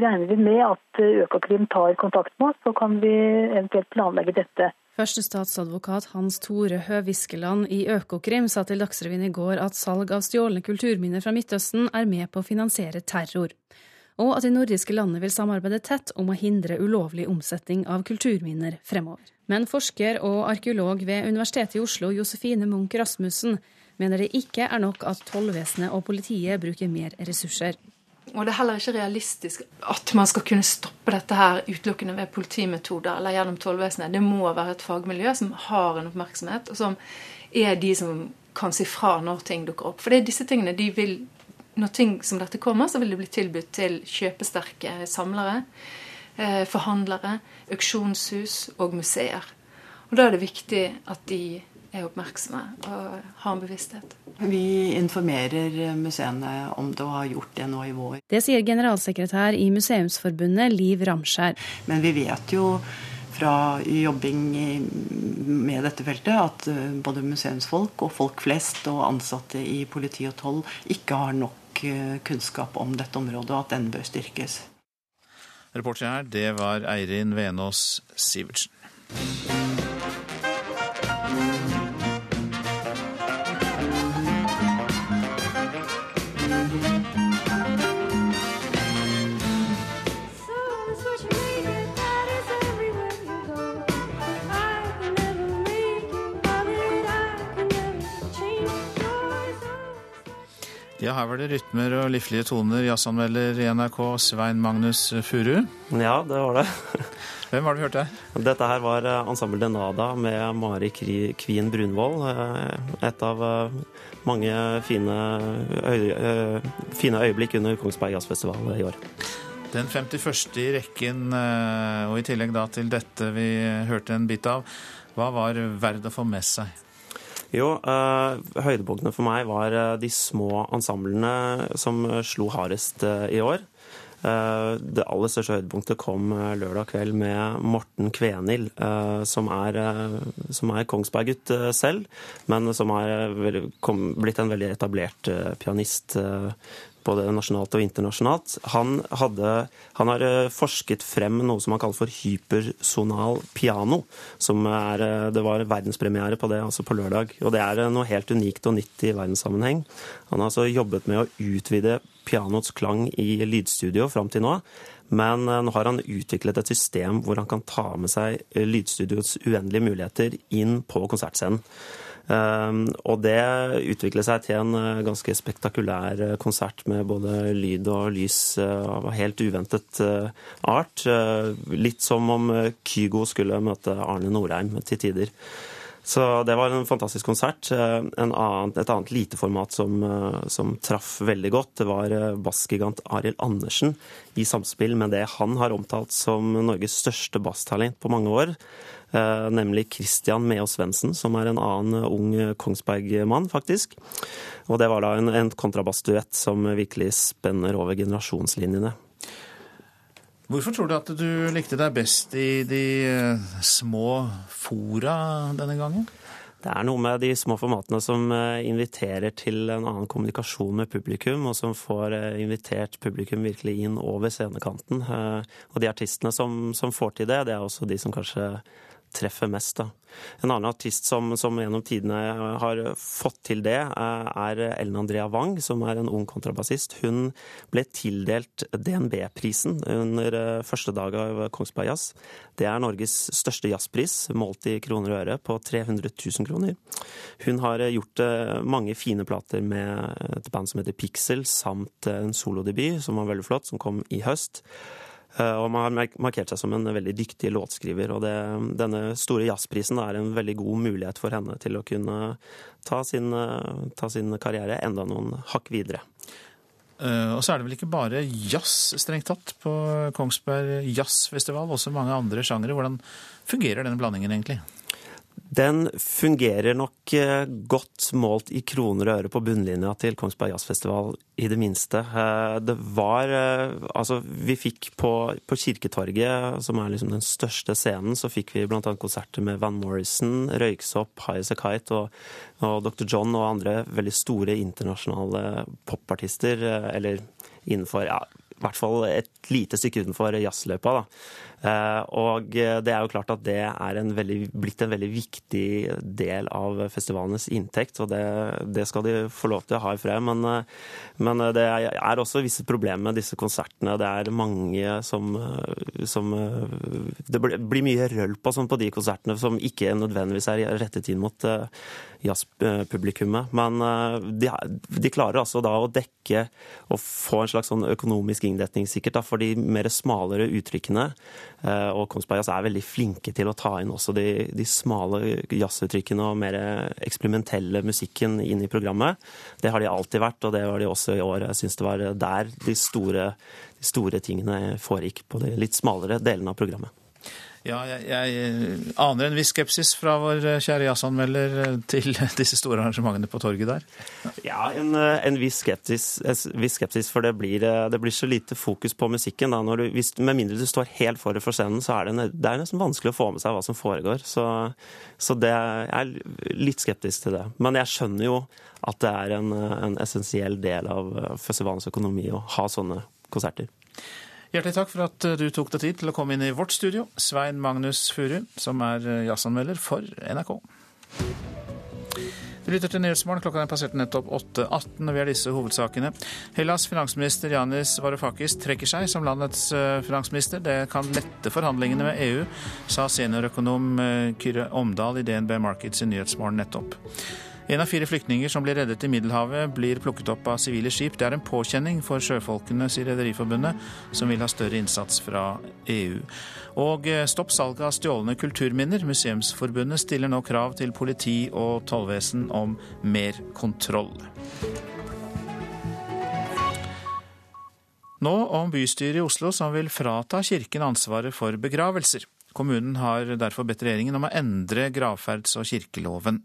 Speaker 46: regner vi med at Økokrim tar kontakt med oss, så kan vi eventuelt planlegge dette.
Speaker 44: Første statsadvokat Hans Tore Høviskeland i Økokrim sa til Dagsrevyen i går at salg av stjålne kulturminner fra Midtøsten er med på å finansiere terror, og at de nordiske landene vil samarbeide tett om å hindre ulovlig omsetning av kulturminner fremover. Men forsker og arkeolog ved Universitetet i Oslo, Josefine Munch Rasmussen, mener det ikke er nok at tollvesenet og politiet bruker mer ressurser.
Speaker 47: Og det er heller ikke realistisk at man skal kunne stoppe dette her utelukkende ved politimetoder eller gjennom tollvesenet. Det må være et fagmiljø som har en oppmerksomhet, og som er de som kan si fra når ting dukker opp. For det er disse tingene de vil Når ting som dette kommer, så vil det bli tilbudt til kjøpesterke samlere, forhandlere, auksjonshus og museer. Og da er det viktig at de er oppmerksomme og har en bevissthet.
Speaker 45: Vi informerer museene om det og har gjort det nå i vår.
Speaker 44: Det sier generalsekretær i Museumsforbundet Liv Ramskjær.
Speaker 45: Men vi vet jo fra jobbing med dette feltet at både museumsfolk og folk flest og ansatte i politi og toll ikke har nok kunnskap om dette området, og at den bør styrkes.
Speaker 4: Reporter her, det var Eirin Venås Sivertsen. Ja, her var det rytmer og liflige toner. Jazzanmelder i NRK, Svein Magnus Furu.
Speaker 48: Ja, det var det.
Speaker 4: Hvem var det vi hørte?
Speaker 48: Dette her var eh, Ensemble Denada med Mari Kvien Brunvoll. Eh, et av eh, mange fine, øy, fine øyeblikk under Kongsberg Jazzfestival i år.
Speaker 4: Den 51. i rekken, og i tillegg da til dette vi hørte en bit av. Hva var verd å få med seg?
Speaker 48: Jo, uh, høydepunktene for meg var uh, de små ensemblene som uh, slo hardest i år. Det aller største høydepunktet kom lørdag kveld med Morten Kvenil, som er, som er Kongsberg-gutt selv, men som er blitt en veldig etablert pianist både nasjonalt og internasjonalt. Han, hadde, han, har eh, forsket frem noe som han kaller for hypersonal piano. som er, eh, Det var verdenspremiere på det altså på lørdag. og Det er eh, noe helt unikt og nytt i verdenssammenheng. Han har altså jobbet med å utvide pianots klang i lydstudio fram til nå. Men nå har han utviklet et system hvor han kan ta med seg lydstudioets uendelige muligheter inn på konsertscenen. Ehm, og det utviklet seg til en eh, ganske spektakulær eh, konsert med både lyd og lys eh, av helt uventet art. Litt som om Kygo skulle møte Arne Norheim til tider. Så det var en fantastisk konsert. Annen, et annet lite format som, som, traff veldig godt, det var bassgigant Arild Andersen i samspill med det han har omtalt som Norges største basstalent på mange år. Eh, nemlig Christian Meås Svendsen, som er en annen ung Kongsberg-mann, faktisk. Og det var da en, en kontrabassduett som virkelig spenner over generasjonslinjene.
Speaker 4: Hvorfor tror du at du likte deg best i de eh, små fora denne gangen?
Speaker 48: Det er noe med de små formatene som eh, inviterer til en annen kommunikasjon med publikum, og som får invitert publikum virkelig inn over scenekanten. Og de artistene som, som får til det, det er også de som kanskje treffer mest. Da. En annen artist som, som, gjennom tidene har fått til det, er Ellen Andrea Wang, som er en ung kontrabassist. Hun ble tildelt DNB-prisen under eh, første dag av Kongsberg Jazz. Det er Norges største jazzpris, målt i kroner og øre, på 300 000 kroner. Hun har gjort eh, mange fine plater med et band som heter Pixel, samt en solodebut som var veldig flott, som kom i høst. Eh, og man har markert seg som en veldig dyktig låtskriver. Og det, denne store jazzprisen er en veldig god mulighet for henne til å kunne ta sin, eh, ta sin karriere enda noen hakk videre.
Speaker 4: Uh, og så er det vel ikke bare jazz, strengt tatt, på Kongsberg Jazzfestival, også mange andre sjangere. Hvordan fungerer denne blandingen egentlig?
Speaker 48: Den fungerer nok eh, godt målt i kroner og øre på bunnlinja til Kongsberg Jazzfestival, i det minste. Eh, det var eh, Altså, vi fikk på, på Kirketorget, som er liksom den største scenen, så fikk vi bl.a. konserter med Van Morrison, Røyksopp, High As A Kite og, og Dr. John og andre veldig store internasjonale popartister, eller innenfor ja, i hvert fall et lite stykke utenfor jazzløypa. da. Eh, og det er jo klart at det er en veldig, blitt en veldig viktig del av festivalenes inntekt, og det, det skal de få lov til å ha i fred. Men, eh, men, det er også visse problemer med disse konsertene. Det er mange som, som Det blir mye røll på, sånn på de konsertene som ikke nødvendigvis er rettet inn mot eh, jazzpublikummet. Men de, de, klarer altså da å dekke og få en slags sånn økonomisk inndekning sikkert da, for de mer smalere uttrykkene. Eh, og Kongsberg Jazz er veldig flinke til å ta inn også de, de smale jazzuttrykkene og mer eksperimentelle musikken inn i programmet. Det har de alltid vært, og det var de også i år. Jeg syns det var der de store, de store tingene foregikk, på de litt smalere delene av programmet.
Speaker 4: Ja, jeg, jeg, aner en viss skepsis fra vår kjære jazzanmelder til disse store arrangementene på torget der.
Speaker 48: Ja, en, en viss, skepsis, viss skepsis, for det blir, det blir, så lite fokus på musikken. Da, du, hvis, med mindre du står helt foran for scenen, så er det, det er nesten vanskelig å få med seg hva som foregår. Så, så det, jeg er litt skeptisk til det. Men jeg skjønner jo at det er en, en essensiell del av festivalens økonomi å ha sånne konserter.
Speaker 4: Hjertelig takk for at du tok deg tid til å komme inn i vårt studio, Svein Magnus Furu, som er jazzanmelder for NRK. Du lytter til Nyhetsmorgen. Klokka er passert nettopp 8.18, og vi har disse hovedsakene. Hellas' finansminister Janis Varoufakis trekker seg som landets eh, finansminister. Det kan lette forhandlingene med EU, sa seniorøkonom eh, Kyrre Omdal i DNB Markets i Nyhetsmorgen nettopp. En av fire flyktninger som blir reddet i Middelhavet, blir plukket opp av sivile skip. Det er en påkjenning for sjøfolkene, sier Rederiforbundet, som vil ha større innsats fra EU. Og eh, stopp salget av stjålne kulturminner. Museumsforbundet stiller nå krav til politi og tollvesen om mer kontroll. Nå om bystyret i Oslo som vil frata kirken ansvaret for begravelser. Kommunen har derfor bedt regjeringen om å endre gravferds- og kirkeloven.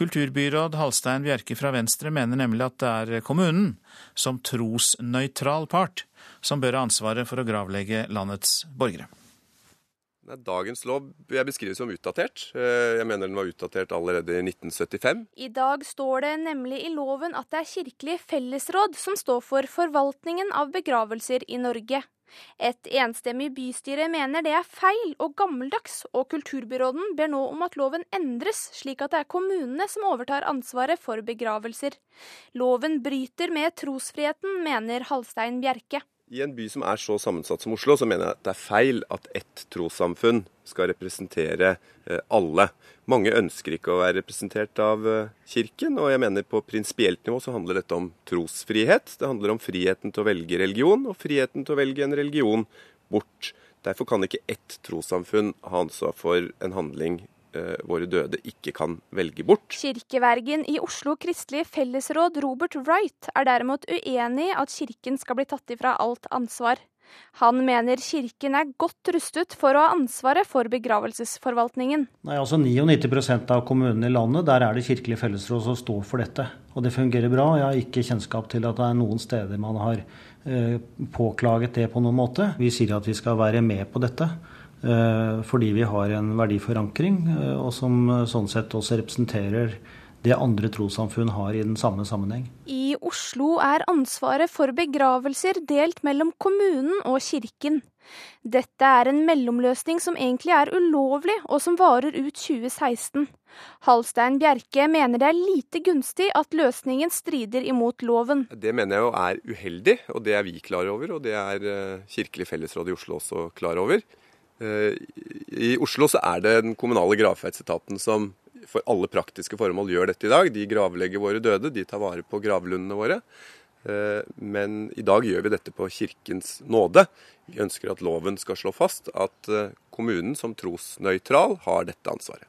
Speaker 4: Kulturbyråd Halstein Bjerke fra Venstre mener nemlig at det er kommunen, som trosnøytral part, som bør ha ansvaret for å gravlegge landets borgere.
Speaker 42: Dagens lov jeg beskriver som utdatert. Eh, jeg mener den var utdatert allerede i 1975.
Speaker 49: I dag står det nemlig i loven at det er Kirkelig fellesråd som står for forvaltningen av begravelser i Norge. Et enstemmig bystyre mener det er feil og gammeldags, og kulturbyråden ber nå om at loven endres, slik at det er kommunene som overtar ansvaret for begravelser. Loven bryter med trosfriheten, mener Halstein Bjerke.
Speaker 42: I en by som er så sammensatt som Oslo, så mener jeg at det er feil at ett trossamfunn skal representere eh, alle. Mange ønsker ikke å være representert av eh, Kirken, og jeg mener på prinsipielt nivå så handler dette om trosfrihet. Det handler om friheten til å velge religion, og friheten til å velge en religion bort. Derfor kan ikke ett trossamfunn ha ansvar for en handling våre døde ikke kan velge bort.
Speaker 49: Kirkevergen i Oslo kristelige fellesråd, Robert Wright, er derimot uenig i at kirken skal bli tatt ifra alt ansvar. Han mener kirken er godt rustet for å ha ansvaret for begravelsesforvaltningen.
Speaker 50: Nei, altså 99% av kommunene i landet, der er det kirkelige fellesråd som står for dette. Og det fungerer bra. Jeg har ikke kjennskap til at det er noen steder man har eh, påklaget det på noen måte. Vi sier at vi skal være med på dette. Eh, fordi vi har en verdiforankring, eh, og som eh, sånn sett også representerer det andre trossamfunn har i den samme sammenheng.
Speaker 49: I Oslo er ansvaret for begravelser delt mellom kommunen og kirken. Dette er en mellomløsning som egentlig er ulovlig, og som varer ut 2016. Halstein Bjerke mener det er lite gunstig at løsningen strider imot loven.
Speaker 42: Det mener jeg jo er uheldig, og det er vi klar over, og det er Kirkelig fellesråd i Oslo også klar over. Eh, I Oslo så er det den kommunale gravferdsetaten som for alle praktiske formål gjør dette i dag. De gravlegger våre døde, de tar vare på gravlundene våre. Eh, men i dag gjør vi dette på Kirkens nåde. Vi ønsker at loven skal slå fast at eh, kommunen som trosnøytral har dette ansvaret.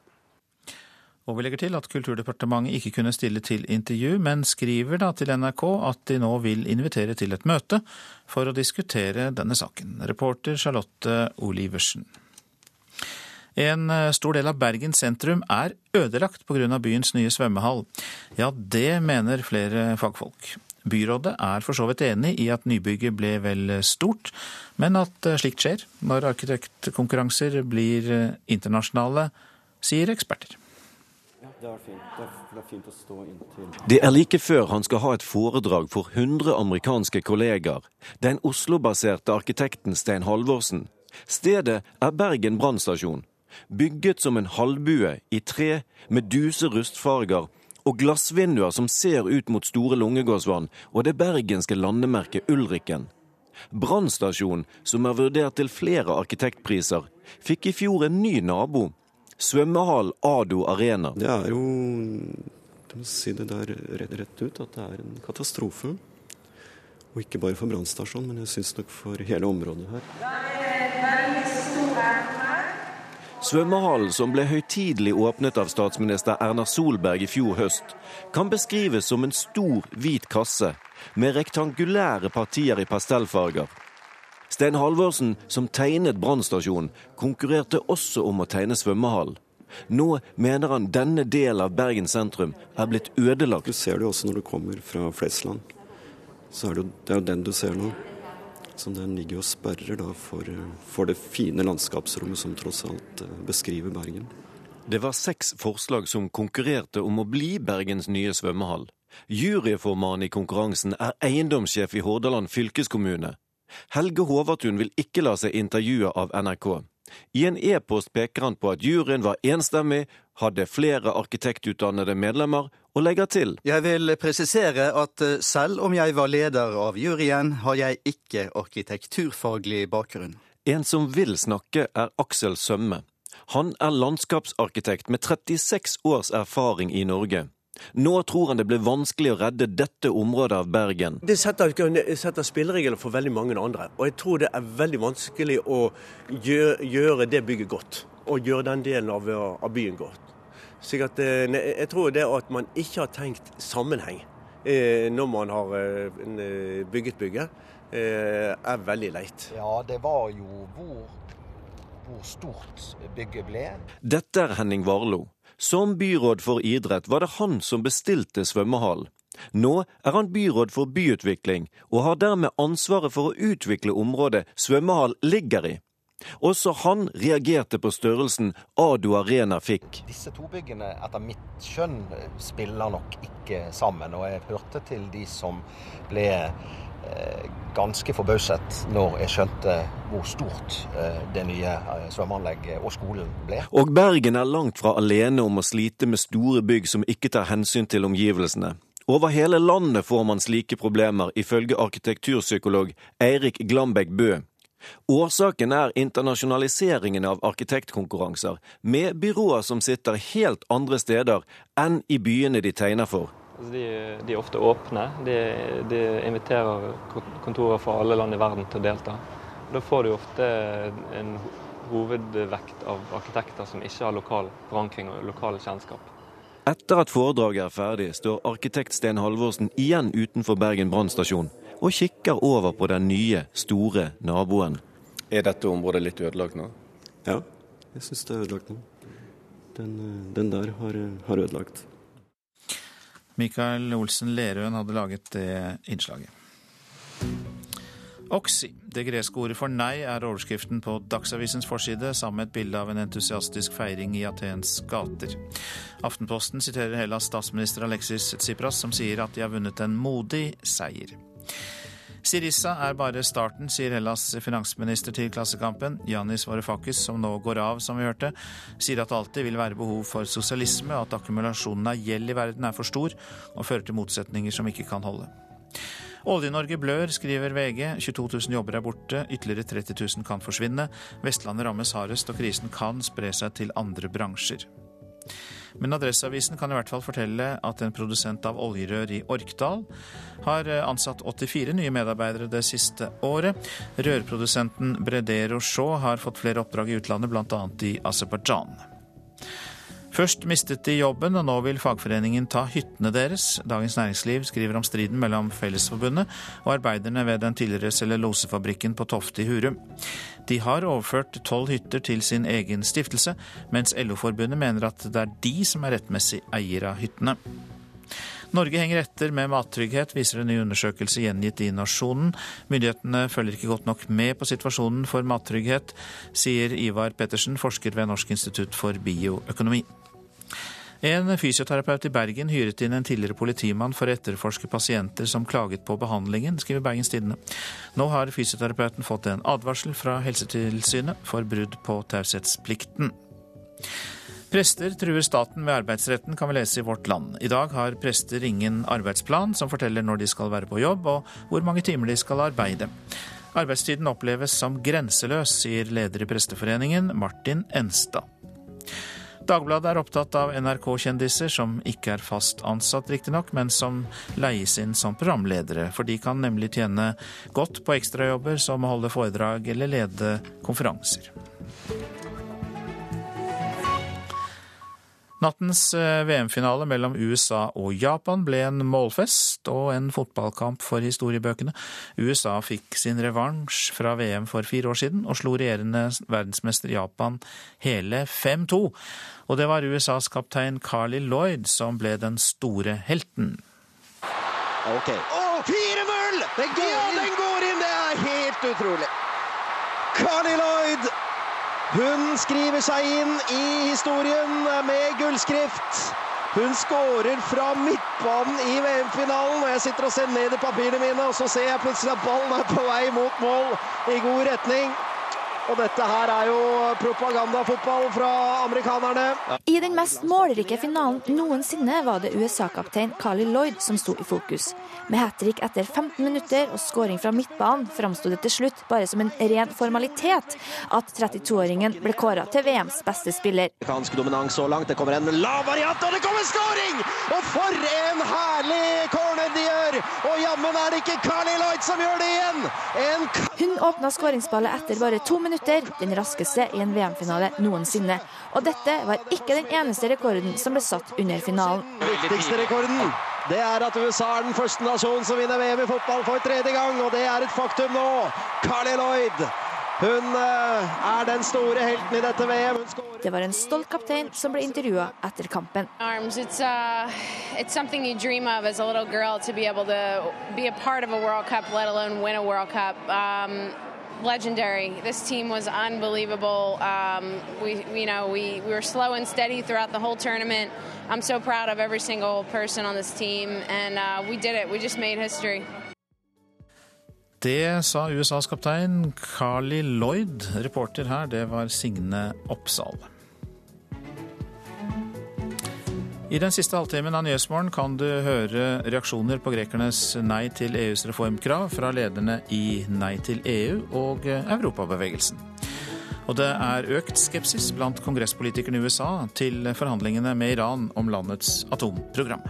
Speaker 4: Og vi legger til at Kulturdepartementet ikke kunne stille til intervju, men skriver da til NRK at de nå vil invitere til et møte for å diskutere denne saken. Reporter Charlotte Oliversen. En eh, stor del av Bergen sentrum er ødelagt pga. byens nye svømmehall. Ja, det mener flere fagfolk. Byrådet er for så vidt enig i at nybygget ble vel stort, men at eh, slikt skjer når arkitektkonkurranser blir eh, internasjonale, sier eksperter.
Speaker 51: Det er er
Speaker 52: like før han skal ha et foredrag for 100 amerikanske kolleger. Den Oslo-baserte arkitekten Stein Halvorsen. Stedet er Bergen brannstasjon. Bygget som en halvbue i tre med duse rustfarger og glassvinduer som ser ut mot Store Lungegårdsvann og det bergenske landemerket Ulriken. Brannstasjonen, som er vurdert til flere arkitektpriser, fikk i fjor en ny nabo svømmehall Ado Arena.
Speaker 51: Det er jo Du må si det der rett, rett ut at det er en katastrofe. Og ikke bare for brannstasjonen, men jeg syns nok for hele området her.
Speaker 52: Svømmehallen, som ble høytidelig åpnet av statsminister Erna Solberg i fjor høst, kan beskrives som en stor, hvit kasse med rektangulære partier i pastellfarger. Stein Halvorsen, som tegnet brannstasjonen, konkurrerte også om å tegne svømmehall. Nå mener han denne delen av Bergen sentrum er blitt ødelagt.
Speaker 51: Du ser det også når du kommer fra Flesland. Så er det, det er jo den du ser nå. Så den ligger og sperrer da for, for det fine landskapsrommet som tross alt eh, beskriver Bergen.
Speaker 52: Det var seks forslag som konkurrerte om å bli Bergens nye svømmehall. Juryformannen i konkurransen er eiendomssjef i Hordaland fylkeskommune. Helge Håvatun vil ikke la seg intervjue av NRK. I en e-post peker han på at juryen var enstemmig, hadde flere arkitektutdannede medlemmer, og legger til
Speaker 53: Jeg vil presisere at eh, selv om jeg var leder av juryen, har jeg ikke arkitekturfaglig bakgrunn.
Speaker 52: En som vil snakke, er Aksel Sømme. Han er landskapsarkitekt med 36 års erfaring i Norge. Nå tror han det blir vanskelig å redde dette området av Bergen.
Speaker 54: Det setter, setter spilleregler for veldig mange andre. Og jeg tror det er veldig vanskelig å gjøre, gjøre det bygget godt. Og gjøre den delen av, av byen godt. Så jeg, jeg tror det at man ikke har tenkt sammenheng eh, når man har eh, bygget bygget, er veldig leit.
Speaker 55: Ja, det var jo hvor, hvor stort bygget ble.
Speaker 52: Dette er Henning Warlo. Som byråd for idrett var det han som bestilte svømmehallen. Nå er han byråd for byutvikling, og har dermed ansvaret for å utvikle området svømmehall ligger i. Også han reagerte på størrelsen Ado Arena fikk.
Speaker 55: Disse to byggene, etter mitt skjønn, spiller nok ikke sammen. Og jeg hørte til de som ble ganske forbauset når jeg skjønte hvor stort eh, det nye eh, svømmeanlegget og skolen ble.
Speaker 52: Og Bergen er langt fra alene om å slite med store bygg som ikke tar hensyn til omgivelsene. Over hele landet får man slike problemer, ifølge arkitekturpsykolog Eirik Glambekk Bø. Årsaken er internasjonaliseringen av arkitektkonkurranser, med byråer som sitter helt andre steder enn i byene de tegner for.
Speaker 56: De, de, er ofte åpne. De, de, inviterer kontorer fra alle land i verden til å delta. Da får du ofte en hovedvekt av arkitekter som ikke har lokal forankring og lokal kjennskap.
Speaker 52: Etter at foredraget er ferdig, står arkitekt Sten Halvorsen igjen utenfor Bergen brannstasjon og kikker over på den nye, store naboen.
Speaker 57: Er dette området litt ødelagt nå?
Speaker 51: Ja, jeg syns det er ødelagt nå. Den, den der har, har ødelagt.
Speaker 4: Mikael Olsen Lerøen hadde laget det innslaget. Oxy, det greske ordet for nei, er overskriften på Dagsavisens forside, sammen med et bilde av en entusiastisk feiring i Atens gater. Aftenposten siterer Hellas statsminister Alexis Tsipras, som sier at de har vunnet en modig seier. Sirissa er bare starten, sier Hellas finansminister til Klassekampen. Janis Varoufakis, som nå går av, som vi hørte, sier at det alltid vil være behov for sosialisme, og at akkumulasjonen av gjeld i verden er for stor og fører til motsetninger som ikke kan holde. Olje-Norge blør, skriver VG. 22 000 jobber er borte, ytterligere 30 000 kan forsvinne. Vestlandet rammes hardest, og krisen kan spre seg til andre bransjer. Men Adresseavisen kan i hvert fall fortelle at en produsent av oljerør i Orkdal har eh, ansatt 84 nye medarbeidere det siste året. Rørprodusenten Bredero Shaw har fått flere oppdrag i utlandet, bl.a. i Aserbajdsjan. Først mistet de jobben, og nå vil fagforeningen ta hyttene deres. Dagens Næringsliv skriver om striden mellom Fellesforbundet og arbeiderne ved den tidligere cellulosefabrikken på Tofte i Hurum. De har overført tolv hytter til sin egen stiftelse, mens LO-forbundet mener at det er de som er rettmessig eier av hyttene. Norge henger etter med mattrygghet, viser en ny undersøkelse gjengitt i Nasjonen. Myndighetene følger ikke godt nok med på situasjonen for mattrygghet, sier Ivar Pettersen, forsker ved Norsk institutt for bioøkonomi. En fysioterapeut i Bergen hyret inn en tidligere politimann for å etterforske pasienter som klaget på behandlingen, skriver Bergens Tidende. Nå har fysioterapeuten fått en advarsel fra Helsetilsynet for brudd på taushetsplikten. Prester truer staten med arbeidsretten, kan vi lese i Vårt Land. I dag har prester ingen arbeidsplan som forteller når de skal være på jobb og hvor mange timer de skal arbeide. Arbeidstiden oppleves som grenseløs, sier leder i Presteforeningen, Martin Enstad. Dagbladet er opptatt av NRK-kjendiser som ikke er fast ansatt, riktignok, men som leies inn som programledere. For de kan nemlig tjene godt på ekstrajobber som å holde foredrag eller lede konferanser. Nattens eh, VM-finale mellom USA og Japan ble en målfest og en fotballkamp for historiebøkene. USA fikk sin revansj fra VM for fire år siden og slo regjerende verdensmester Japan hele 5-2. Og det var USAs kaptein Carly Lloyd som ble den store helten.
Speaker 17: Okay. Oh, 4-0! Den, ja, den går inn! Det er helt utrolig. Carly Lloyd hun skriver seg inn i historien med gullskrift. Hun skårer fra midtbanen i VM-finalen. og Jeg sitter og ser ned i papirene mine, og så ser jeg plutselig at ballen er på vei mot mål i god retning. Og dette her er jo propagandafotball fra amerikanerne.
Speaker 18: I den mest målrike finalen noensinne var det USA-kaptein Carly Lloyd som sto i fokus. Med hat trick etter 15 minutter og skåring fra midtbanen framsto det til slutt bare som en ren formalitet at 32-åringen ble kåra til VMs beste spiller.
Speaker 17: Amerikansk dominans så langt. Det kommer en lav variant, og det kommer skåring! Og for en herlig corner de gjør! Og jammen er det ikke Carly Lloyd som gjør det igjen! En
Speaker 18: Hun åpna skåringsballet etter bare to minutter, den raskeste i en VM-finale noensinne. Og dette var ikke den eneste rekorden som ble satt under finalen.
Speaker 17: viktigste rekorden. Det er at USA er den første nasjonen som vinner VM i fotball for tredje gang, og det er et faktum nå. Carly Lloyd. Hun eh, er den store helten i dette VM. Hun
Speaker 18: Det var en stolt kaptein som ble intervjua etter kampen.
Speaker 19: arms. It's uh, it's something you dream of as a little girl to be able to be a part of a World Cup, let alone win a World Cup. Um, legendary. This team was unbelievable. Um, we, you know, we, we were slow and steady throughout the whole tournament. I'm so proud of every single person on this team, and uh, we did it. We just made history.
Speaker 4: Det sa USAs kaptein Carly Lloyd. Reporter her, det var Signe Oppsal. I den siste halvtimen av Nyhetsmorgen kan du høre reaksjoner på grekernes nei til EUs reformkrav fra lederne i Nei til EU og Europabevegelsen. Og det er økt skepsis blant kongresspolitikerne i USA til forhandlingene med Iran om landets atomprogram.